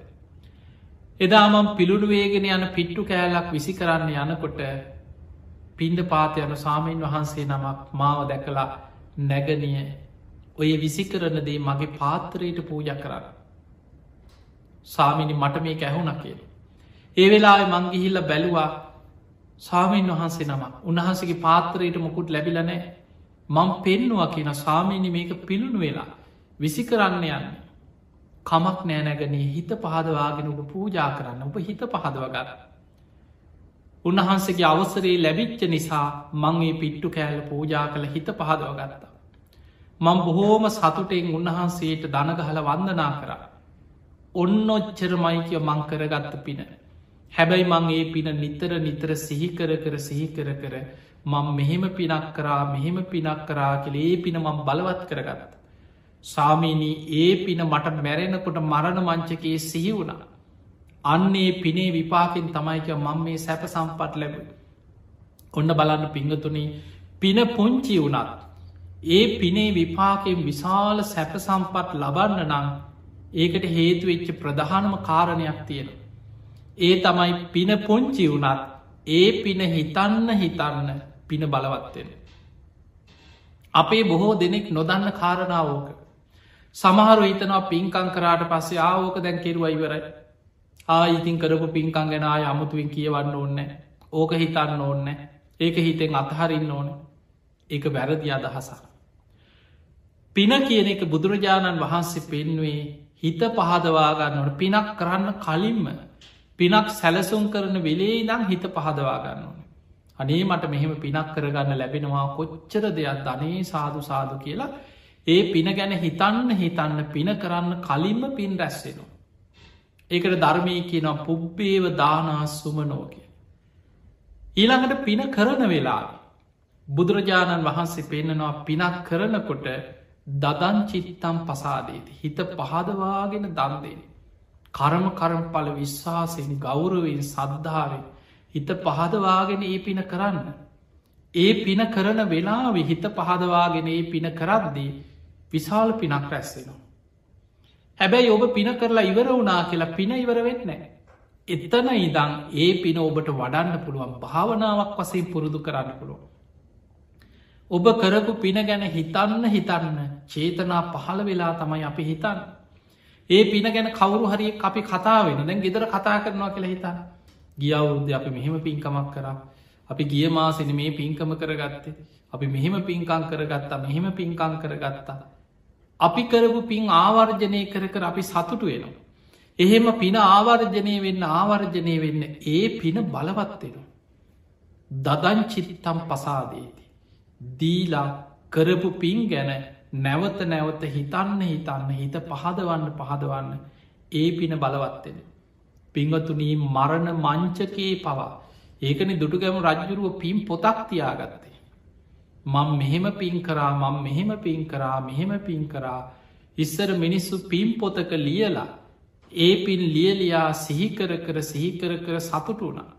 එදාමම් පිළුණුවේගෙන යන පිට්ටු කෑල්ලක් විසි කරන්න යනකොට පින්ඩ පාතයන සාමීන් වහන්සේ නමක් මාව දැකලා නැගනිය ඔය විසි කරන දේ මගේ පාත්තරයට පූජ කරන්න. සාමිනි මට මේ ඇහුණ කියල. ඒ වෙලා මංගිහිල්ල බැලුවා සාමීන් වහන්සේ නම උන්වහන්සගේ පාත්තරයට මොකුත් ලැබිලනෑ මං පෙන්නවා කියන සාමීනි මේක පිළුණු වෙලා විසි කරන්න යන්න. කමක් නෑනැගනී හිත පහදවාගෙන ඔබ පූජා කරන්න ඔබ හිත පහදවගන්න. උන්වහන්සගේ අවසරේ ලැබිච්ච නිසා මංගේ පිට්ටු කෑල්ල පූජා කළ හිත පහදව ගත්තා. මං බොහෝම සතුටෙන් උන්වහන්සේට දනගහල වන්දනා කර. ඔන්න ඔච්චර මයිකය මංකරගත්ත පින. හැබැයි මං ඒ පින නිතර නිතර සිහිකර කර සිහිකර කර මං මෙහෙම පිනක් කරා මෙහෙම පිනක් කරා කළේ ඒ පින මං බලවත් කරගත්ත. සාමීනී ඒ පින මට මැරෙනකොට මරණ මංචකයේ සිහි වුණා. අන්නේ පිනේ විපාකෙන් තමයික මං මේ සැප සම්පත් ලැබ. ඔන්න බලන්න පිංගතුනි පින පුංචි වුණත්. ඒ පිනේ විපාකෙන් විශාල සැප සම්පත් ලබන්න නම් ඒකට හේතුවෙච්ච ප්‍රධානම කාරණයක් තියෙන. ඒ තමයි පින පුංචි වුණත් ඒ පින හිතන්න හිතන්න පින බලවත්වෙන. අපේ බොහෝ දෙනෙක් නොදන්න කාරණාවෝක. සමහරු හිතනවා පින්කං කරාට පස්සේ ආවෝක දැන් කෙරුව ඉවරයි ආයිතින් කරපු පින්කං ගැන ආය අමුතුවෙන් කියවන්න ඕන්න ඕක හිතන්න ඕන්න ඒක හිතෙන් අත්හරින්න ඕන ඒක වැරදි අදහසක්. පින කියන එක බුදුරජාණන් වහන්සේ පෙන්වේ හිත පහදවාගන්නට පිනක් කරන්න කලින්ම පිනක් සැලසුම් කරන වෙලේ දම් හිත පහදවාගන්න ඕන. අනේ මට මෙහෙම පිනක් කරගන්න ලැබෙනවා කොච්චර දෙයක් ධනේ සාදු සාදු කියලා ඒ පින ගැන හිතන්න හිතන්න පින කරන්න කලින්ම පින් රැස්සෙනවා. ඒකට ධර්මය කියනම් පුබ්බේව දානාස්සුම නෝකය. ඊළඟට පින කරන වෙලා බුදුරජාණන් වහන්සේ පෙන්න්නනවා පිනක් කරනකොට දදන් චිත්තම් පසාදේති හිත පහදවාගෙන දන්දේ. කරම කරම්පල විශ්වාසයෙන් ගෞරවෙන් සද්ධාවෙන් හිත පහදවාගෙන ඒ පින කරන්න. ඒ පින කරන වෙලාවෙ හිත පහදවාගෙන ඒ පින කරද්දී විශාල පිනක් රැස්සෙනවා. හැබැයි ඔබ පින කරලා ඉවර වුනා කියලා පින ඉවර වෙන්න. එතන ඉදං ඒ පින ඔබට වඩන්න පුළුවන් භාවනාවක් වසයෙන් පුරුදු කරන්න පුළුවන්. ඔබ කරපු පින ගැන හිතන්න හිතන්න චේතනා පහළ වෙලා තමයි අපි හිතන්න. ඒ පින ගැන කවරු හරි අපි කතා වෙන දැන් ගෙදර කතා කරනවා කියලා හිතන්න. ගියවුරුද්ද අපි මෙහෙම පින්කමක් කරා අපි ගිය මාසෙන මේ පින්කම කරගත්තේ අපි මෙහෙම පින්කං කරගත්තා මෙහෙම පින්කං කරගත්තා අපි කරපු පින් ආවර්ජනය කර කර අපි සතුටු වෙනවා. එහෙම පින ආවර්ජනය වෙන්න ආවර්ජනය වෙන්න ඒ පින බලවත්වෙනවා. දදන් චිත්තම් පසාදේති. දීලා කරපු පින් ගැන නැවත නැවත හිතන්න හිතන්න හිත පහදවන්න පහදවන්න ඒ පින බලවත්වෙන. පිංගතුනී මරණ මංචකයේ පවා ඒකන දුටුගැම රජ්ජුරුව පින් පොතක් තියාගත්තේ. මං මෙහෙම පින් කරා මං මෙහෙම පින් කරා මෙහෙම පින් කරා ඉස්සර මිනිස්සු පින් පොතක ලියලා ඒ පින් ලියලියා සිහිකර කර සිහිකර කර සතුට වුණා.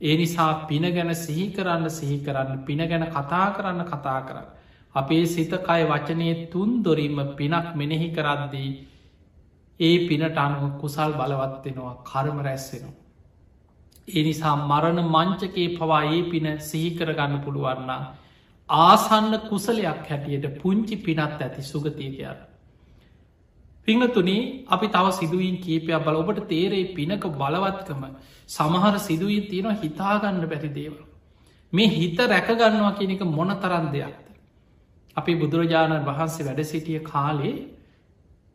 ඒ නිසා පින ගැන සිහි කරන්න සිහි කරන්න පින ගැන කතා කරන්න කතා කරන්න. අපේ සිතකය වචනය තුන් දොරීම පිනක් මෙනෙහි කරද්දී ඒ පිනට අනුව කුසල් බලවත්වෙනවා කරම රැස්සෙනවා. ඒ නිසා මරණ මංචකේ පවා ඒ පින සිහිකරගන්න පුළුවන්නා ආසන්න කුසලයක් හැටියට පුංචි පිනත් ඇති සුගතියකයාට. පිංහතුනේ අපි තව සිදුවීන් කීපයක් බල ඔබට තේරේ පිනක බලවත්කම සමහර සිදුවී තියෙනවා හිතාගන්න බැරි දේවල්. මේ හිත රැකගන්නවා කියන එක මොන තරන් දෙයක්ද. අපි බුදුරජාණන් වහන්සේ වැඩ සිටිය කාලේ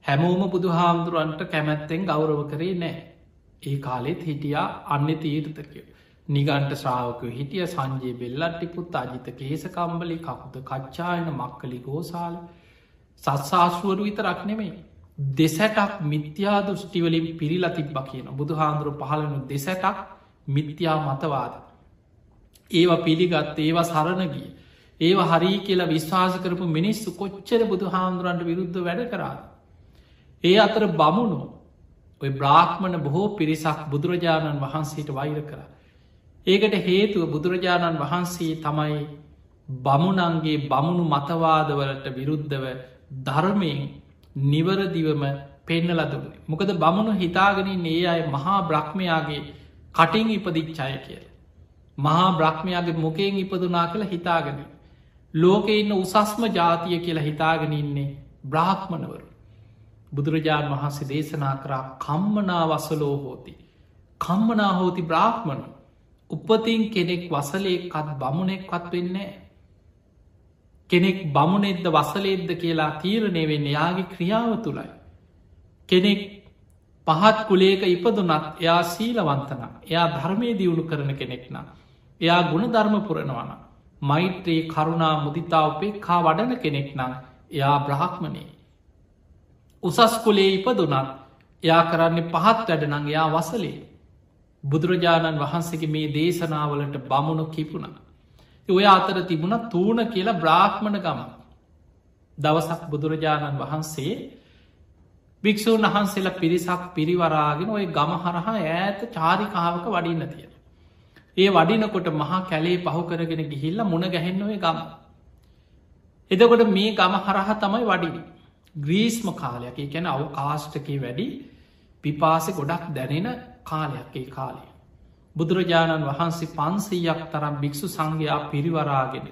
හැමෝම බුදු හාමුදුරුවන්ට කැමැත්තෙන් ගෞරව කරේ නෑ. ඒ කාලෙත් හිටියා අන්න තීරතකය. නිගන්ට ශ්‍රාවකය හිටිය සංජයේ බෙල්ලට්ටිපුත් අජිත කේසකම්බලි කකුද කච්චායන මක්කලි ගෝසාල සත්සාශුවරු විතරක් නෙමේ. දෙසැටක් මිත්‍යා දෘෂ්ටිවලින් පිරිලා තිබ්බ කියන බුදු හාමුදුරු පහලනු දෙසැටක් මිත්‍යා මතවාද. ඒවා පිළිගත් ඒවා සරණගිය. ඒවා හරි කියලා විශ්වාස කරපු මිනිස්සු කොච්චර බුදු හාමුදුරන්ට විරුද්ධ වැඩ කරා. ඒ අතර බමුණු ඔය බ්‍රාහ්මණ බොහෝ පිරිසක් බුදුරජාණන් වහන්සේට වෛර කර. ඒකට හේතුව බුදුරජාණන් වහන්සේ තමයි බමුණන්ගේ බමුණු මතවාදවලට විරුද්ධව ධර්මයෙන් නිවරදිවම පෙන්නල දුන්නේ. මොකද බමුණු හිතාගෙනින් ඒ අය මහා බ්‍රහ්මයාගේ කටින් ඉපදිච්චාය කියල. මහා බ්‍රහ්මයාගේ මොකෙන් ඉපදුනා කියලා හිතාගෙන. ලෝක ඉන්න උසස්ම ජාතිය කියලා හිතාගෙන ඉන්නේ බ්‍රාහ්මණවරු. බුදුරජාණන් වහන්සේ දේශනා කරා කම්මනා වසලෝ හෝති. කම්මනා හෝති බ්‍රාහ්මණ උපතින් කෙනෙක් වසලේකත් බමුණෙක්වත් වෙන්නේ. කෙනෙක් බමුණෙද්ද වසලේද්ද කියලා තීරණය වෙන්න යාගේ ක්‍රියාව තුළයි. කෙනෙක් පහත් කුලේක ඉපදුනත් එයා සීලවන්තන එයා ධර්මය දියුණු කරන කෙනෙක් නම්. එයා ගුණ ධර්ම පුරණවන. මෛත්‍රයේ කරුණා මුදිතා උපෙක්කා වඩන කෙනෙක් නම් එයා බ්‍රහක්මනේ. උසස් කුලේ ඉපදුනත් එයා කරන්නේ පහත් වැඩනං එයා වසලේ. බුදුරජාණන් වහන්සේගේ මේ දේශනාවලට බමුණු කිපුණ. ඔය අතර තිබුණ තූන කියලා බ්‍රාහ්මණ ගම. දවසක් බුදුරජාණන් වහන්සේ භික්‍ෂූන් වහන්සේලා පිරිසක් පිරිවරාගෙන ඔය ගම හරහා ඈත චාරිකාවක වඩින්න තියෙන. ඒ වඩිනකොට මහා කැලේ පහු කරගෙන ගිහිල්ල මුණ ගැහෙන්නවේ ගම. එදකොට මේ ගම හරහා තමයි වඩිනි. ග්‍රීස්ම කාලයක් කැන අව් කාෂ්ටකේ වැඩි පිපාසෙ ගොඩක් දැනෙන කාලයක් ඒ කාලය. බුදුරජාණන් වහන්සේ පන්සීයක් තරම් භික්‍ෂු සංඝයා පිරිවරාගෙන.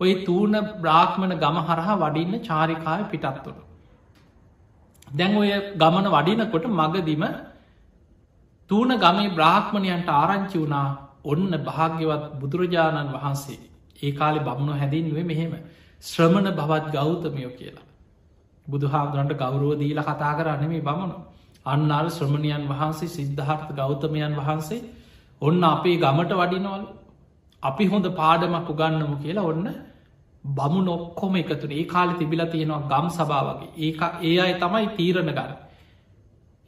ඔය තූන බ්‍රාහ්මණ ගම හරහා වඩින්න චාරිකාය පිටත්තුට. දැන් ඔය ගමන වඩිනකොට මගදිම තූන ගමේ බ්‍රාහ්මණයන්ට ආරංචි වුණා ඔන්න භාග්‍යවත් බුදුරජාණන් වහන්සේ ඒ කාලෙ බමුණු හැදින්ුවේ මෙහෙම ශ්‍රමණ බවත් ගෞතමයෝ කියලා. බුදුහාගරන්ට ගෞරුව දීල කතා කරන්න මේ බමුණු. අන්න අර ශ්‍රමණයන් වහන්සේ සිද්ධහර්ථ ගෞතමයන් වහන්සේ ඔන්න අපේ ගමට වඩිනවල් අපි හොඳ පාඩමක් උගන්නමු කියලා ඔන්න බමු නොක්කොම එකතුන ඒ කාලි තිබිල තියෙනවා ගම් සභා වගේ ඒ ඒ අයි තමයි තීරණ ගන්න.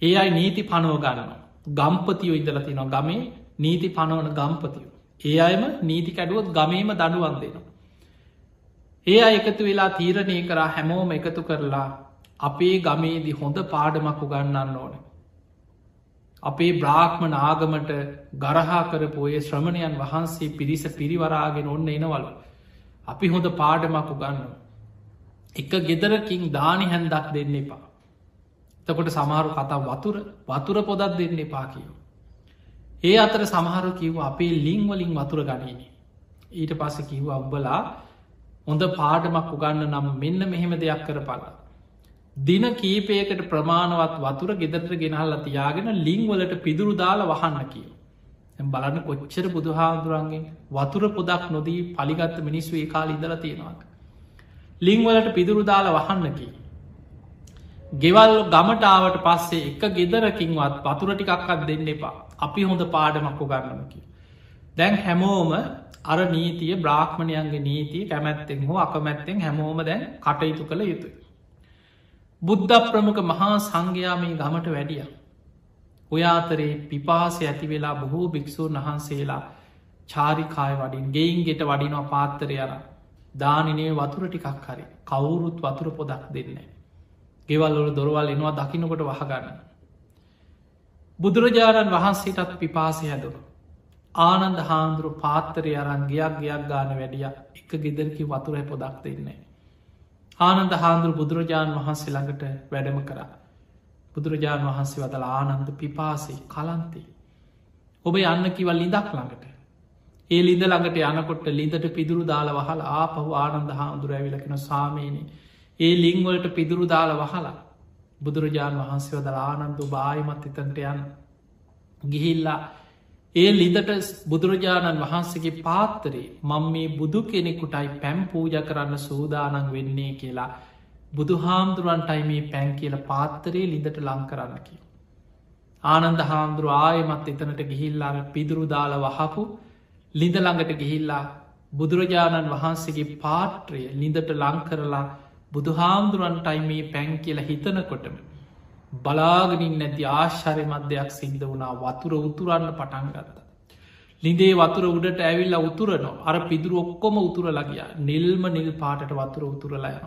ඒ අයි නීති පනුව ගන්නවා. ගම්පතියෝ ඉදල තිනවා ගමේ නීති පනවන ගම්පතියෝ. ඒ අයම නීති කැඩුවත් ගමේම දඩුවන් දෙනවා. ඒ අය එකතු වෙලා තීරණය කරා හැමෝම එකතු කරලා අපේ ගමේදි හොඳ පාඩමක් උගන්නන්න ඕන. අපේ බ්‍රාහ්මණ ආගමට ගරහා කරපෝය ශ්‍රමණයන් වහන්සේ පිරිස පිරිවරාගෙන ඔන්න එනවල. අපි හොඳ පාඩමක් උගන්න. එක ගෙදරකින් දානි හැන්දක් දෙන්න එපා. තකොට සමහරු කතා වතුර වතුර පොදත් දෙන්න එපා කියෝ. ඒ අතර සමහරු කිව් අපේ ලිංවලින් වතුර ගනීනේ. ඊට පස්ස කිව්ව අබ්බලා හොඳ පාඩමක් උගන්න නම් මෙන්න මෙහෙම දෙයක් කර පලා. දින කීපයකට ප්‍රමාණවත් වතුර ගෙදරට ගෙනහල්ල තියාගෙන ලිංවලට පිදුරු දාලා වහන්න කියව. බලන්න කොච්චර බුදුහාදුරන්ගේ වතුර පොදක් නොදී පලිගත්ත මිනිස්සු ඒ කාල ඉදල තියෙනවා. ලිංවලට පිදුරු දාලා වහන්න කී. ගෙවල් ගමටාවට පස්සේ එක ගෙදරකින්වත් වතුර ටිකක්ත් දෙන්න එපා අපි හොඳ පාඩමක්කු ගන්නමකි. දැන් හැමෝම අර නීතිය බ්‍රාහ්මණයන්ගේ නීතිය කැමැත්තෙන් හෝ අකමැත්තෙන් හැමෝම දැන් කටයුතු කළ යුතුයි. බුද්ධ ප්‍රමුඛ මහා සංඝයා මේ ගමට වැඩිය. ඔය අතරේ පිපාසය ඇති වෙලා බොහෝ භික්‍ෂූන් වහන්සේලා චාරිකාය වඩින් ගෙයින් ගෙට වඩිනවා පාත්තරය අර දානිනේ වතුර ටිකක් හරි කවුරුත් වතුර පොදක් දෙන්න. ගෙවල්ලොල දොරවල් එනවා දකිනකොට වහගන්න. බුදුරජාණන් වහන්සේටත් පිපාසය හැදුරු. ආනන්ද හාන්දුරු පාත්තරය අරන් ගයක් ගයක් ගාන වැඩිය එක ගෙදරකි වතුර පොදක් දෙන්නේ. ආනන්ද හාන්දුරු බුදුරජාණන් වහන්සේ ළඟට වැඩම කරා. බුදුරජාණන් වහන්සේ වදල ආනන්ද පිපාසේ කලන්තේ. ඔබ යන්න කිවල් ලිදක් ළඟට. ඒ ලිඳ ළඟට යනකොට ලිඳට පිදුරු දාල වහල ආපහු ආනන්ද හාමුදුර ඇවිලකෙන සාමයන ඒ ලිංවලට පිදුරු දාල වහලා බුදුරජාණන් වහන්සේ වදල ආනන්දු බායමත් එතන්ට යන්න ගිහිල්ලා ඒ ලිදට බුදුරජාණන් වහන්සේගේ පාත්තරේ මං මේ බුදු කෙනෙකුටයි පැම් පූජ කරන්න සූදානන් වෙන්නේ කියලා බුදු හාමුදුරුවන්ටයි මේ පැන් කියල පාත්තරේ ලිඳට ලං කරන්න කිය. ආනන්ද හාමුදුරු ආයමත් එතනට ගිහිල්ලාර පිදුරු දාල වහපු ලිඳ ළඟට ගිහිල්ලා බුදුරජාණන් වහන්සේගේ පාත්‍රය ලිඳට ලංකරලා බුදුහාමුදුරන්ටයි මේ පැන් කියලා හිතනකොටම බලාගනින් නැති ආශ්චරය මධ්‍යයක් සිද්ධ වුණා වතුර උතුරන්න පටන් ගත්ත. ලිඳේ වතුර උඩට ඇවිල්ල උතුරන අර පිදුර ඔක්කොම උතුර ලගිය නිල්ම නිල් පාටට වතුර උතුරලයන.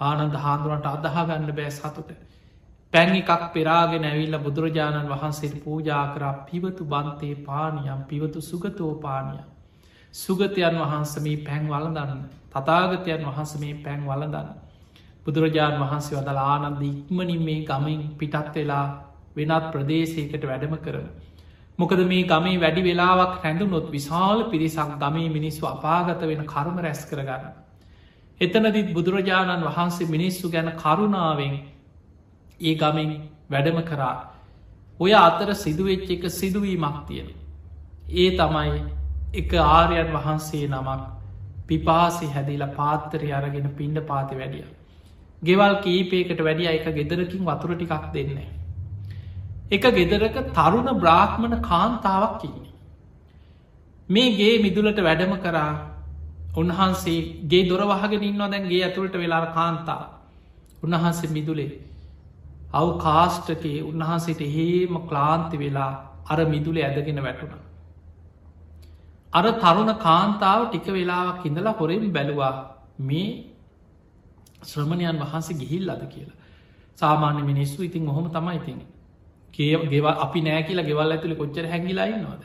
ආනන්ද හාන්දුරන්ට අදහාගන්න බෑ සතුට. පැන් එකක් පෙරාගෙන ඇවිල්ල බුදුරජාණන් වහන්සේ පූජා කරා පිවතු බන්තේ පානියම් පිවතු සුගතෝපානිය. සුගතයන් වහන්සමී පැන් වලදන්න තතාගතයන් වහන්ස මේ පැන් වලදන්න. බුදුරජාණන් වහන්සේ වදල ආනන්ද ඉක්මනින් මේ ගමින් පිටත් වෙලා වෙනත් ප්‍රදේශයකට වැඩම කරන. මොකද මේ ගමේ වැඩි වෙලාවක් හැඳුනොත් විශාල පිරිසක් ගමේ මිනිස්සු අපාගත වෙන කර්ම රැස් කරගන්න. එතනදිත් බුදුරජාණන් වහන්සේ මිනිස්සු ගැන කරුණාවෙන් ඒ ගමින් වැඩම කරා. ඔය අතර සිදුවෙච්ච එක සිදුවීමක් තියෙන. ඒ තමයි එක ආරයන් වහන්සේ නමක් පිපාසි හැදිලා පාත්තරය අරගෙන පිණ්ඩ පාති වැඩිය. ගෙවල් කීපයකට වැඩිය එක ගෙදරකින් වතුර ටිකක් දෙන්නේ. එක ගෙදරක තරුණ බ්‍රාහ්මණ කාන්තාවක් ඉන්නේ. මේ ගේ මිදුලට වැඩම කරා උන්වහන්සේ ගේ දොරවහගෙන ඉන්නවා දැන්ගේ ඇතුළට වෙලා කාන්තා උන්වහන්සේ මිදුලේ අව් කාෂ්ටකේ උන්වහන්සේට හේම ක්ලාන්ති වෙලා අර මිදුලේ ඇදගෙන වැටුණ. අර තරුණ කාන්තාව ටික වෙලාවක් ඉඳලා හොරෙන් බැලවා මේ ශ්‍රමණයන් වහන්සේ ගිහිල් අද කියලා. සාමාන්‍ය මිනිස්සු ඉතින් ඔහොම තමයි ඉතින්. ගෙව අපි නෑ කියලා ගෙවල් ඇතුළි කොච්චර හැඟිලායින්නවාද.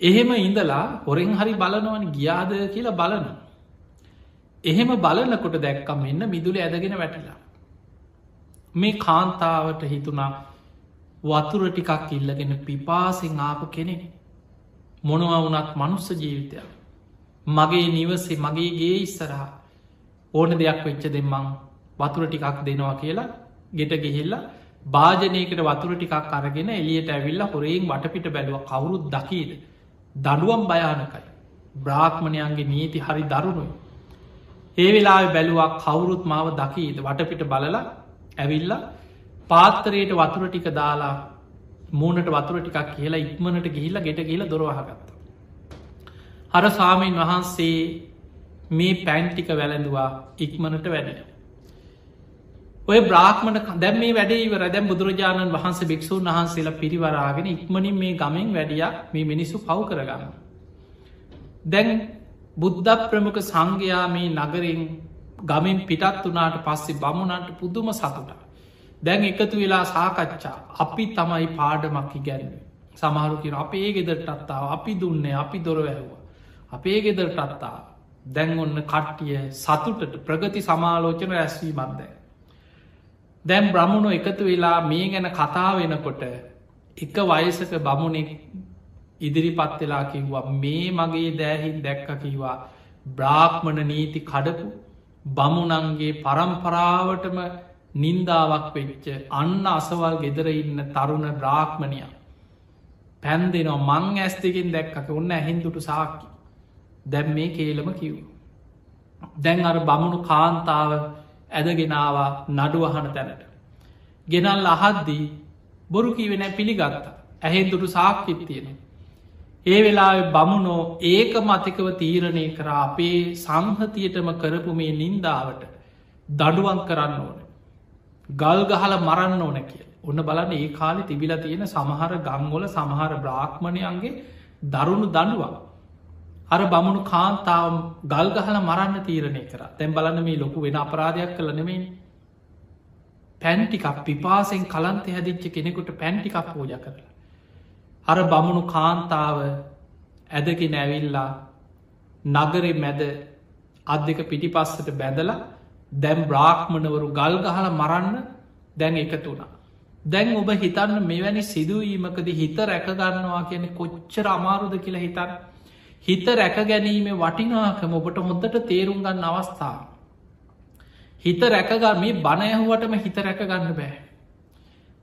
එහෙම ඉඳලා හොරෙන් හරි බලනවන ගියාද කියලා බලන. එහෙම බලනකොට දැක්කම් එන්න මිදුල ඇදගෙන වැටිලා. මේ කාන්තාවට හිතුනා වතුර ටිකක් ඉල්ලගෙන පිපාසිෙන් ආපු කෙනෙක් මොනව වුනත් මනුස්ස ජීවිතයක් මගේ නිවසේ මගේ ගේ ඉස්සරහා ඕන දෙයක් වෙච්ච දෙමං වතුර ටිකක් දෙනවා කියලා ගෙට ගිහිල්ලා භාජනයකට වතුර ටිකක් අරගෙන එලියට ඇවිල්ල හොරෙන් වටපිට බැලුව. කවුරුත් දකීද? දඩුවම් භයානකයි. බ්‍රාහ්මණයන්ගේ නීති හරි දරුණුයි. ඒ වෙලා බැලුවක් කවුරුත් මාව දකීද? වටපිට බලලා ඇවිල්ල පාත්තරයට වතුර ටික දාලා මූනට වතුර ටිකක් කියලා ඉක්මනට ගිහිල්ල ගෙට කියල දොරවාගත්ත. අර සාමීන් වහන්සේ මේ පැන්ටික වැළඳවා ඉක්මනට වැඩෙන. ඔය බ්‍රාහ්මණ දැම් මේ වැඩේවර දැම් බුදුරජාණන් වහන්ස භික්ෂූන් වහන්සේලා පිරිවරාගෙන ඉක්මනින් මේ ගමෙන් වැඩිය මේ මිනිස්සු පව් කරගන්න. දැන් බුද්ධ ප්‍රමුඛ සංඝයා මේ නගරින් ගමින් පිටත් වනාට පස්සේ බමුණන්ට පුදුම සතුට. දැන් එකතු වෙලා සාකච්ඡා අපි තමයි පාඩමක් ඉගැන්න. සමහරු කියෙන අපේ ගෙදරටත්තාව අපි දුන්නේ අපි දොර වැැහවා. අපේ ගෙදරටත්තා දැන් ඔන්න කට්ටිය සතුටට ප්‍රගති සමාලෝචන රැස්වීමත්ද. දැම් බ්‍රහ්මුණු එකතු වෙලා මේ ගැන කතා වෙනකොට එක වයසක බමුණෙක් ඉදිරිපත් වෙලා කිව්වා මේ මගේ දෑහින් දැක්ක කිවා බ්‍රාහ්මණ නීති කඩපු බමුණන්ගේ පරම්පරාවටම නින්දාවක් වෙච්ච අන්න අසවල් ගෙදර ඉන්න තරුණ බ්‍රාහ්මණය. පැන් දෙනවා මං ඇස් දෙකින් දැක්කක ඔන්න ඇහින්දුටු සාක්කි. දැම් මේ කේලම කිව්. දැන් අර බමුණු කාන්තාව ඇදගෙනවා නඩුවහන තැනට. ගෙනල් අහද්දී බොරු කීවෙන පිළිගත්ත ඇහෙන්දුටු සාක්කිත් තියෙන. ඒ වෙලා බමුණෝ ඒක මතිකව තීරණය කර අපේ සංහතියටම කරපු මේ නින්දාවට දඩුවන් කරන්න ඕන. ගල් ගහල මරන්න ඕන කිය. ඔන්න බලන්න ඒ කාලෙ තිබිල තියෙන සමහර ගංගොල සමහර බ්‍රාහ්මණයන්ගේ දරුණු දඩුවක්. අර බමුණු කාන්තාව ගල් ගහල මරන්න තීරණය කර තැන් බලන්න මේ ලොකු වෙන අපරාධයක් කළ නෙමෙයි පැන්ටිකක් පිපාසෙන් කලන්තය හැදිච්ච කෙනෙකුට පැන්ටිකක් පෝජ කරලා. අර බමුණු කාන්තාව ඇදකි නැවිල්ලා නගරෙ මැද අත් දෙක පිටිපස්සට බැඳලා දැම් බ්‍රාහ්මණවරු ගල් ගහල මරන්න දැන් එකතුුණා. දැන් ඔබ හිතන්න මෙවැනි සිදුවීමකද හිත රැකගන්නවා කියන කොච්චර අමාරුද කියලා හිතන්න හිත රැක ගැනීම වටිනාකම ඔබට හොඳට තේරුම් ගන්න අවස්ථාව. හිත රැකගන්න මේ බණයහුවටම හිත රැක ගන්න බෑ.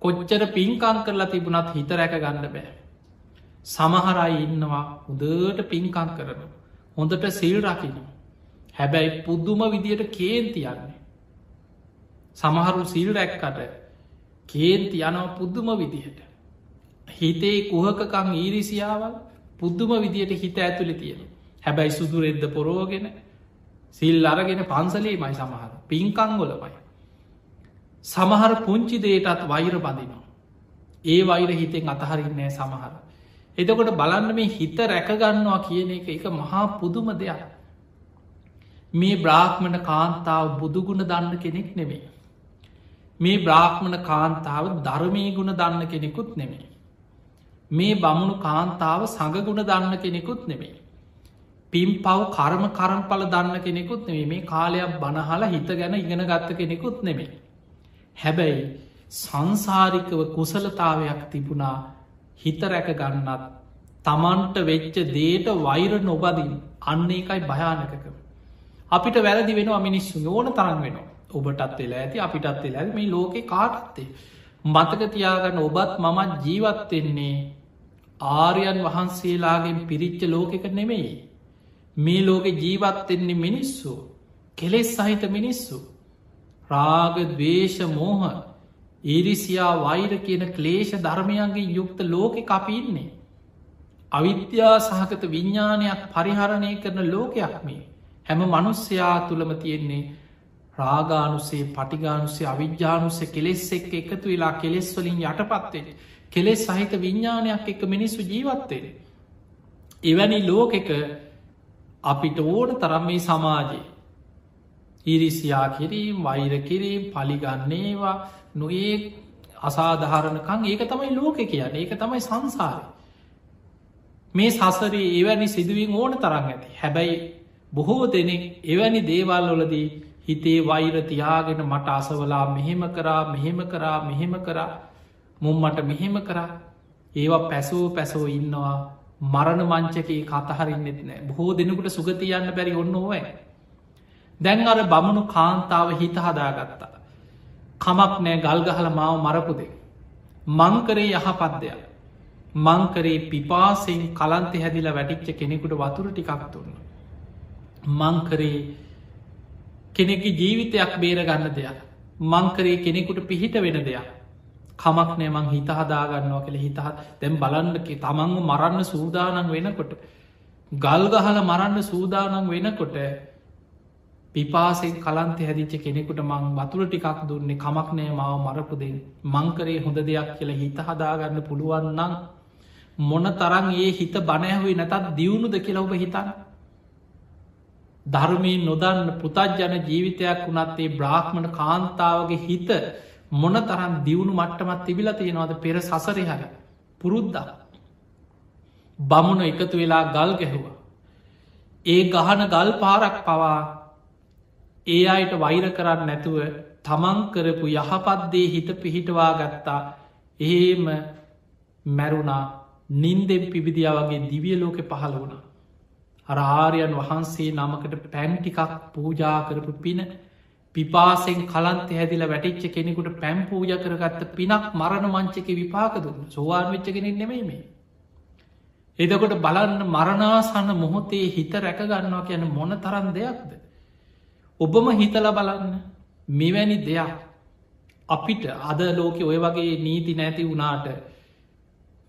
කොච්චර පින්කං කරලා තිබුණත් හිත රැක ගන්න බෑ. සමහරයි ඉන්නවා උදට පින්කං කරන. හොඳට සිල් රකින. හැබැයි පුද්දුම විදියට කේන්තියන්නේ. සමහරු සිල් රැක්කට කේන්ති යනව පුද්දුම විදිහට. හිතේ කුහකකං ඊරිසියාවල් පුද්දුම විදියට හිත ඇතුළි තියෙන. හැබැයි සුදුරෙද්ද පොරෝගෙන සිල් අරගෙන පන්සලේ මයි සමහර පින්කංගොලමයි. සමහර පුංචි දේටත් වෛර බඳිනවා. ඒ වෛර හිතෙන් අතහරින්නෑ සමහර. එතකොට බලන්න මේ හිත රැකගන්නවා කියන එක එක මහා පුදුම දෙයක්. මේ බ්‍රාහ්මණ කාන්තාව බුදුගුණ දන්න කෙනෙක් නෙමේ. මේ බ්‍රාහ්මණ කාන්තාව ධර්මී ගුණ දන්න කෙනෙකුත් නෙමේ. මේ බමුණු කාන්තාව සඟගුණ දන්න කෙනෙකුත් නෙමේ. පිම් පව් කර්ම කරම්පල දන්න කෙනෙකුත් නෙවේ මේ කාලයක් බනහලා හිත ගැන ඉගෙන ගත්ත කෙනෙකුත් නෙමේ. හැබැයි සංසාරිකව කුසලතාවයක් තිබුණා හිත රැක ගන්නත් තමන්ට වෙච්ච දේට වෛර නොබදින් අන්න එකයි භයානකක. අපිට වැරදි වෙනවා මිනිස්සු ඕන තරන් වෙනවා ඔබටත් වෙලා ඇති අපිටත් වෙලා මේ ලෝකෙ කාටත්තේ. මතක තියාගන්න ඔබත් මමත් ජීවත්වෙන්නේ ආර්යන් වහන්සේලාගෙන් පිරිච්ච ලෝකෙක නෙමෙයි. මේ ලෝකෙ ජීවත්වෙන්නේ මිනිස්සු කෙලෙස් සහිත මිනිස්සු රාග දවේශ මෝහ ඒරිසියා වෛර කියන ක්ලේෂ ධර්මයන්ගේ යුක්ත ලෝකෙ කපින්නේ. අවිද්‍යා සහකත විඤ්ඥානයක් පරිහරණය කරන ලෝකයක් මේ හැම මනුස්්‍යයා තුළම තියෙන්නේ රාගානුසේ පටිගානුසේ අවිද්‍යානුස්සේ කෙලෙස් එක් එකතු වෙලා කෙලෙස් වලින් යටපත්වෙන කෙලෙස් සහිත විඤ්ඥානයක් එක මිනිස්සු ජීවත්වෙන. එවැනි ලෝකෙක අපිට ඕන තරම් මේ සමාජයේ ඉරිසියා කිරීම් වෛර කිරීම් පලිගන්නේවා නොඒ අසාධහරණකං ඒක තමයි ලෝක කියන්න. ඒක තමයි සංසාර මේ සසරේ එවැනි සිදුවින් ඕන තරන්න ඇති. හැබැයි බොහෝ දෙනෙක් එවැනි දේවල් වලදී හිතේ වෛර තියාගෙන මට අසවලා මෙහෙම කරා මෙහෙම කරා මෙහෙම කරා මුම්මට මෙහෙම කරා. ඒවා පැසෝ පැසෝ ඉන්නවා. මරණ මංචකේ කතහරින්නෙත් නෑ. බොහෝ දෙනෙකුට සුගතියන්න බැරි ඔන්න ඕය දැන් අර බමුණු කාන්තාව හිත හදාගත්තා. කමක් නෑ ගල්ගහල මාව මරපුදේ මංකරේ යහපත් දෙයක්. මංකරේ පිපාසෙන් කලන්තෙ හැදිල වැටිච්ච කෙනෙකුට වතුර ටිකක් තුන්න මංකරේ කෙනෙකි ජීවිතයක් බේරගන්න දෙයක්. මංකරේ කෙනෙකුට පිහිට වෙන දෙයක්. කමක් නෑ මං හිත හදාගන්නවා කෙළ හිතහත් දැම් බලන්නක තමන්ව මරන්න සූදානන් වෙනකොට ගල්ගහල මරන්න සූදානන් වෙනකොට පිපාසෙන් කලන්ත හැදිච්ච කෙනෙකුට මං වතුර ටිකක් දුන්නේ. කමක් නෑ මාව මරපුදෙන් මංකරේ හොඳ දෙයක් කියලා හිත හදාගන්න පුළුවන්නම් මොන තරන් ඒ හිත බණෑහුයි නැතත් දියුණුද කියලා ඔබ හිතන්න. ධර්මී නොදන්න පුතජ්ජන ජීවිතයක් වුණත්තේ බ්‍රාහ්මණ කාන්තාවගේ හිත මොන තරන් දියුණු මට්ටමත් තිබිල තියෙනවාද? පෙර සසරහර පුරුද්දා බමුණ එකතු වෙලා ගල් ගැහුවා. ඒ ගහන ගල් පාරක් පවා ඒ අයට වෛර කරන්න නැතුව තමන් කරපු යහපත්දේ හිත පිහිටවා ගත්තා. එහෙම මැරුණා නින්දෙන් පිබිදියා වගේ දිවිය ලෝකෙ පහළ වුණා. අරආරයන් වහන්සේ නමකට පැන්ටිකක් පූජා කරපු පින පිපාසෙන් කලන්ත හැදිල වැටිච්ච කෙනෙකුට පැම් පූජ කරගත්ත පිනක් මරණ මංචක විපාක දුන්න සෝවාන් වෙච්ච කෙනෙක් නෙමෙයි මේ. එදකොට බලන්න මරණාසන්න මොහොතේ හිත රැකගන්නවා කියන මොන තරන් දෙයක්ද. ඔබම හිතල බලන්න මෙවැනි දෙයක් අපිට අද ලෝකෙ ඔය වගේ නීති නැති වුණාට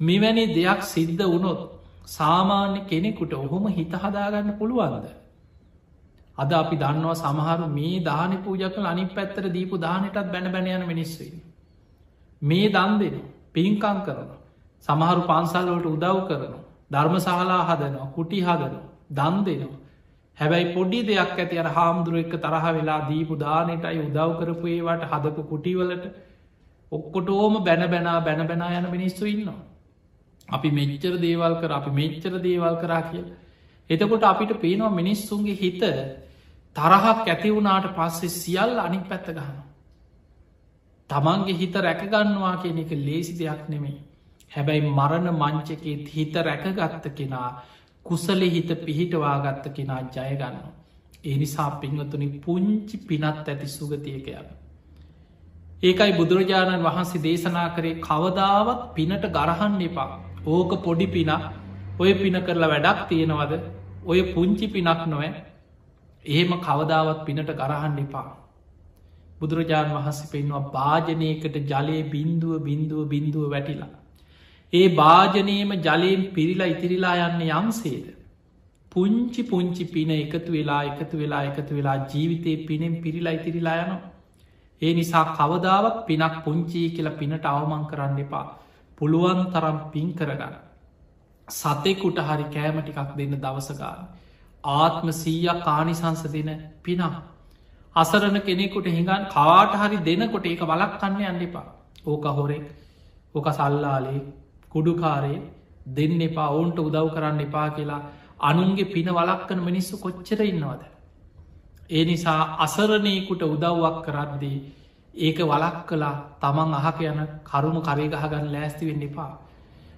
මෙවැනි දෙයක් සිද්ධ වුණොත් සාමාන්‍ය කෙනෙකුට ඔහොම හිත හදාගන්න පුළුවන්ද. අද අපි දන්නවා සමහරු මේ දාන පූජකල අනි පැත්තර දීපු දානටත් බැන බැන යන මිනිස්සේ. මේ දන් දෙන පින්කං කරන සමහරු පන්සල්ලට උදව් කරන ධර්මශාලා හදනවා කුටි හදනවා දන් දෙනවා හැබැයි පොඩි දෙයක් ඇති අර හාමුදුරුව එක තරහ වෙලා දීපු දානටයි උදව් කරපු ඒවට හදපු කුටිවලට ඔක්කොට ඕම බැන බැනා බැන බැනා යන මිනිස්සු ඉන්නවා. අපි මෙච්චර දේවල් කර අපි මෙච්චර දේවල් කරා කිය. එතකොට අපිට පේනවා මිනිස්සුන්ගේ හිත තරහක් ඇති වුණාට පස්සේ සියල් අනික් පැත්ත ගහන. තමන්ගේ හිත රැකගන්නවා කියන එක ලේසි දෙයක් නෙමෙයි. හැබැයි මරණ මංචකේ හිත රැකගත්ත කෙනා කුසලෙ හිත පිහිටවාගත්ත කෙනා ජයගන්න. එනිසා පිංහතුනි පුංචි පිනත් ඇති සුගතියක යන. ඒකයි බුදුරජාණන් වහන්සේ දේශනා කරේ කවදාවත් පිනට ගරහන්න එපා ඕක පොඩි පිනක් ඔය පින කරලා වැඩක් තියෙනවද ඔය පුංචි පිනක් නොවෑ එහෙම කවදාවත් පිනට ගරහන්න එපා බුදුරජාණන් වහන්සේ පෙන්වා භාජනයකට ජලය බින්දුව බින්දුව බින්දුව වැටිලා. ඒ භාජනයම ජලයෙන් පිරිලා ඉතිරිලා යන්න යම්සේද. පුංචි පුංචි පින එකතු වෙලා එකතු වෙලා එකතු වෙලා ජීවිතය පිනෙන් පිරිලා ඉතිරිලා යනවා. ඒ නිසා කවදාවත් පිනක් පුංචී කියලා පිනට අවමං කරන්න එපා. පුළුවන් තරම් පින් කරගන්න. සතෙකුට හරි කෑම ටිකක් දෙන්න දවසගාන. ආත්ම සීයක් කානිසංස දෙන පිනක්. අසරණ කෙනෙකුට හිඟන් කාට හරි දෙනකොට ඒක වලක් කන්න යන්න එපා. ඕක හොරෙක් ඕක සල්ලාලේ කුඩුකාරේ දෙන්න එපා ඔවුන්ට උදව් කරන්න එපා කියලා අනුන්ගේ පින වලක්කන මිනිස්සු කොච්චර ඉන්නවද. ඒ නිසා අසරණයකුට උදව්වක් කරද්දී ඒක වලක් කලා තමන් අහක යන කරුණු කරේගහගන්න ලෑස්ති වෙන්න එපා.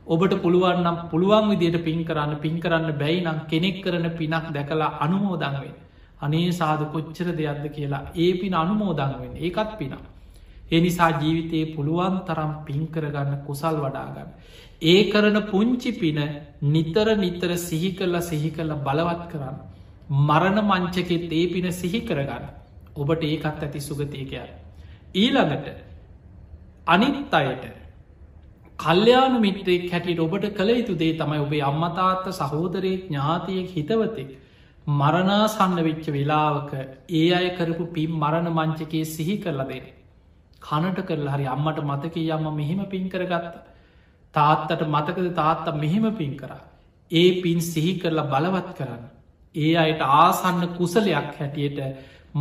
ඔබට පුළුවන්නම් පුළුවන් විදියට පින් කරන්න පින් කරන්න බැයි නම් කෙනෙක් කරන පිනක් දැකලා අනුමෝදන්වෙන්. අනේ සාධ කොච්චර දෙයක්ද කියලා ඒ පින අනුමෝදන්වෙන් ඒකත් පිනා. ඒ නිසා ජීවිතයේ පුළුවන් තරම් පින්කරගන්න කුසල් වඩාගන්න. ඒ කරන පුංචි පින නිතර නිතර සිහි කරලා සිහි කරල බලවත් කරන්න. මරණ මංචකෙත් ඒ පින සිහි කරගන්න. ඔබට ඒකත් ඇති සුගතියකය. ඊළඟට අනිත් අයට කල්්‍යයාන මිත්‍රෙක් හැටියට ඔබට කළ යුතු දේ තමයි ඔබේ අම්මතාත්ත සහෝදරයෙක් ඥාතියෙක් හිතවතෙක් මරණාසන්න වෙච්ච වෙලාවක ඒ අය කරපු පිම් මරණ මංචකයේ සිහි කරලා දෙන. කනට කරලා හරි අම්මට මතක යම්ම මෙහෙම පින් කරගත්ත. තාත්තට මතකද තාත්තා මෙහෙම පින් කරා. ඒ පින් සිහි කරලා බලවත් කරන්න. ඒ අයට ආසන්න කුසලයක් හැටියට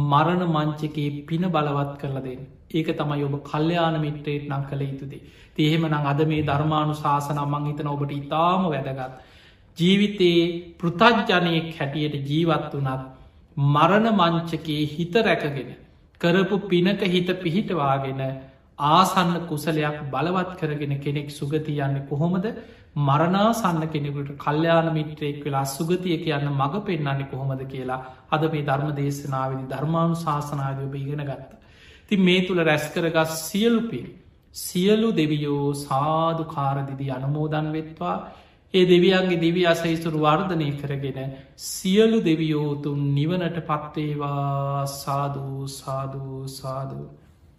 මරණ මංචකයේ පින බලවත් කරලා දෙන්න. ඒක තමයි ඔබ කල්්‍යයාන මිත්‍රේට් නම් කළ යුතුදේ. තිහෙම නං අද මේ ධර්මාණු ශාසන මං හිතන ඔබට ඉතාම වැදගත්. ජීවිතයේ පෘතජ්ජනයෙක් හැටියට ජීවත් වනත් මරණ මංචකයේ හිත රැකගෙන කරපු පිනක හිත පිහිටවාගෙන ආසන්න කුසලයක් බලවත් කරගෙන කෙනෙක් සුගති යන්න කොහොමද මරණාසන්න කෙනෙකුට කල්්‍යයාන මිත්‍රයෙක් වෙලා සුගතිය කියන්න මඟ පෙන්න්නන්නේ කොහොමද කියලා අද මේ ධර්ම දේශනාවදි ධර්මාණු ශාසනාදයෝබ ඉගෙන ගත්ත. ති මේ තුළ රැස්කරගස් සියලුපින් සියලු දෙවියෝ සාධු කාරදිදි අනමෝදන් වෙත්වා. ඒ දෙවියන්ගේ දිවි අසයිසුරු වර්ධනය කරගෙන සියලු දෙවියෝතුන් නිවනට පත්වේවා සාධූ සාධූ සාධූ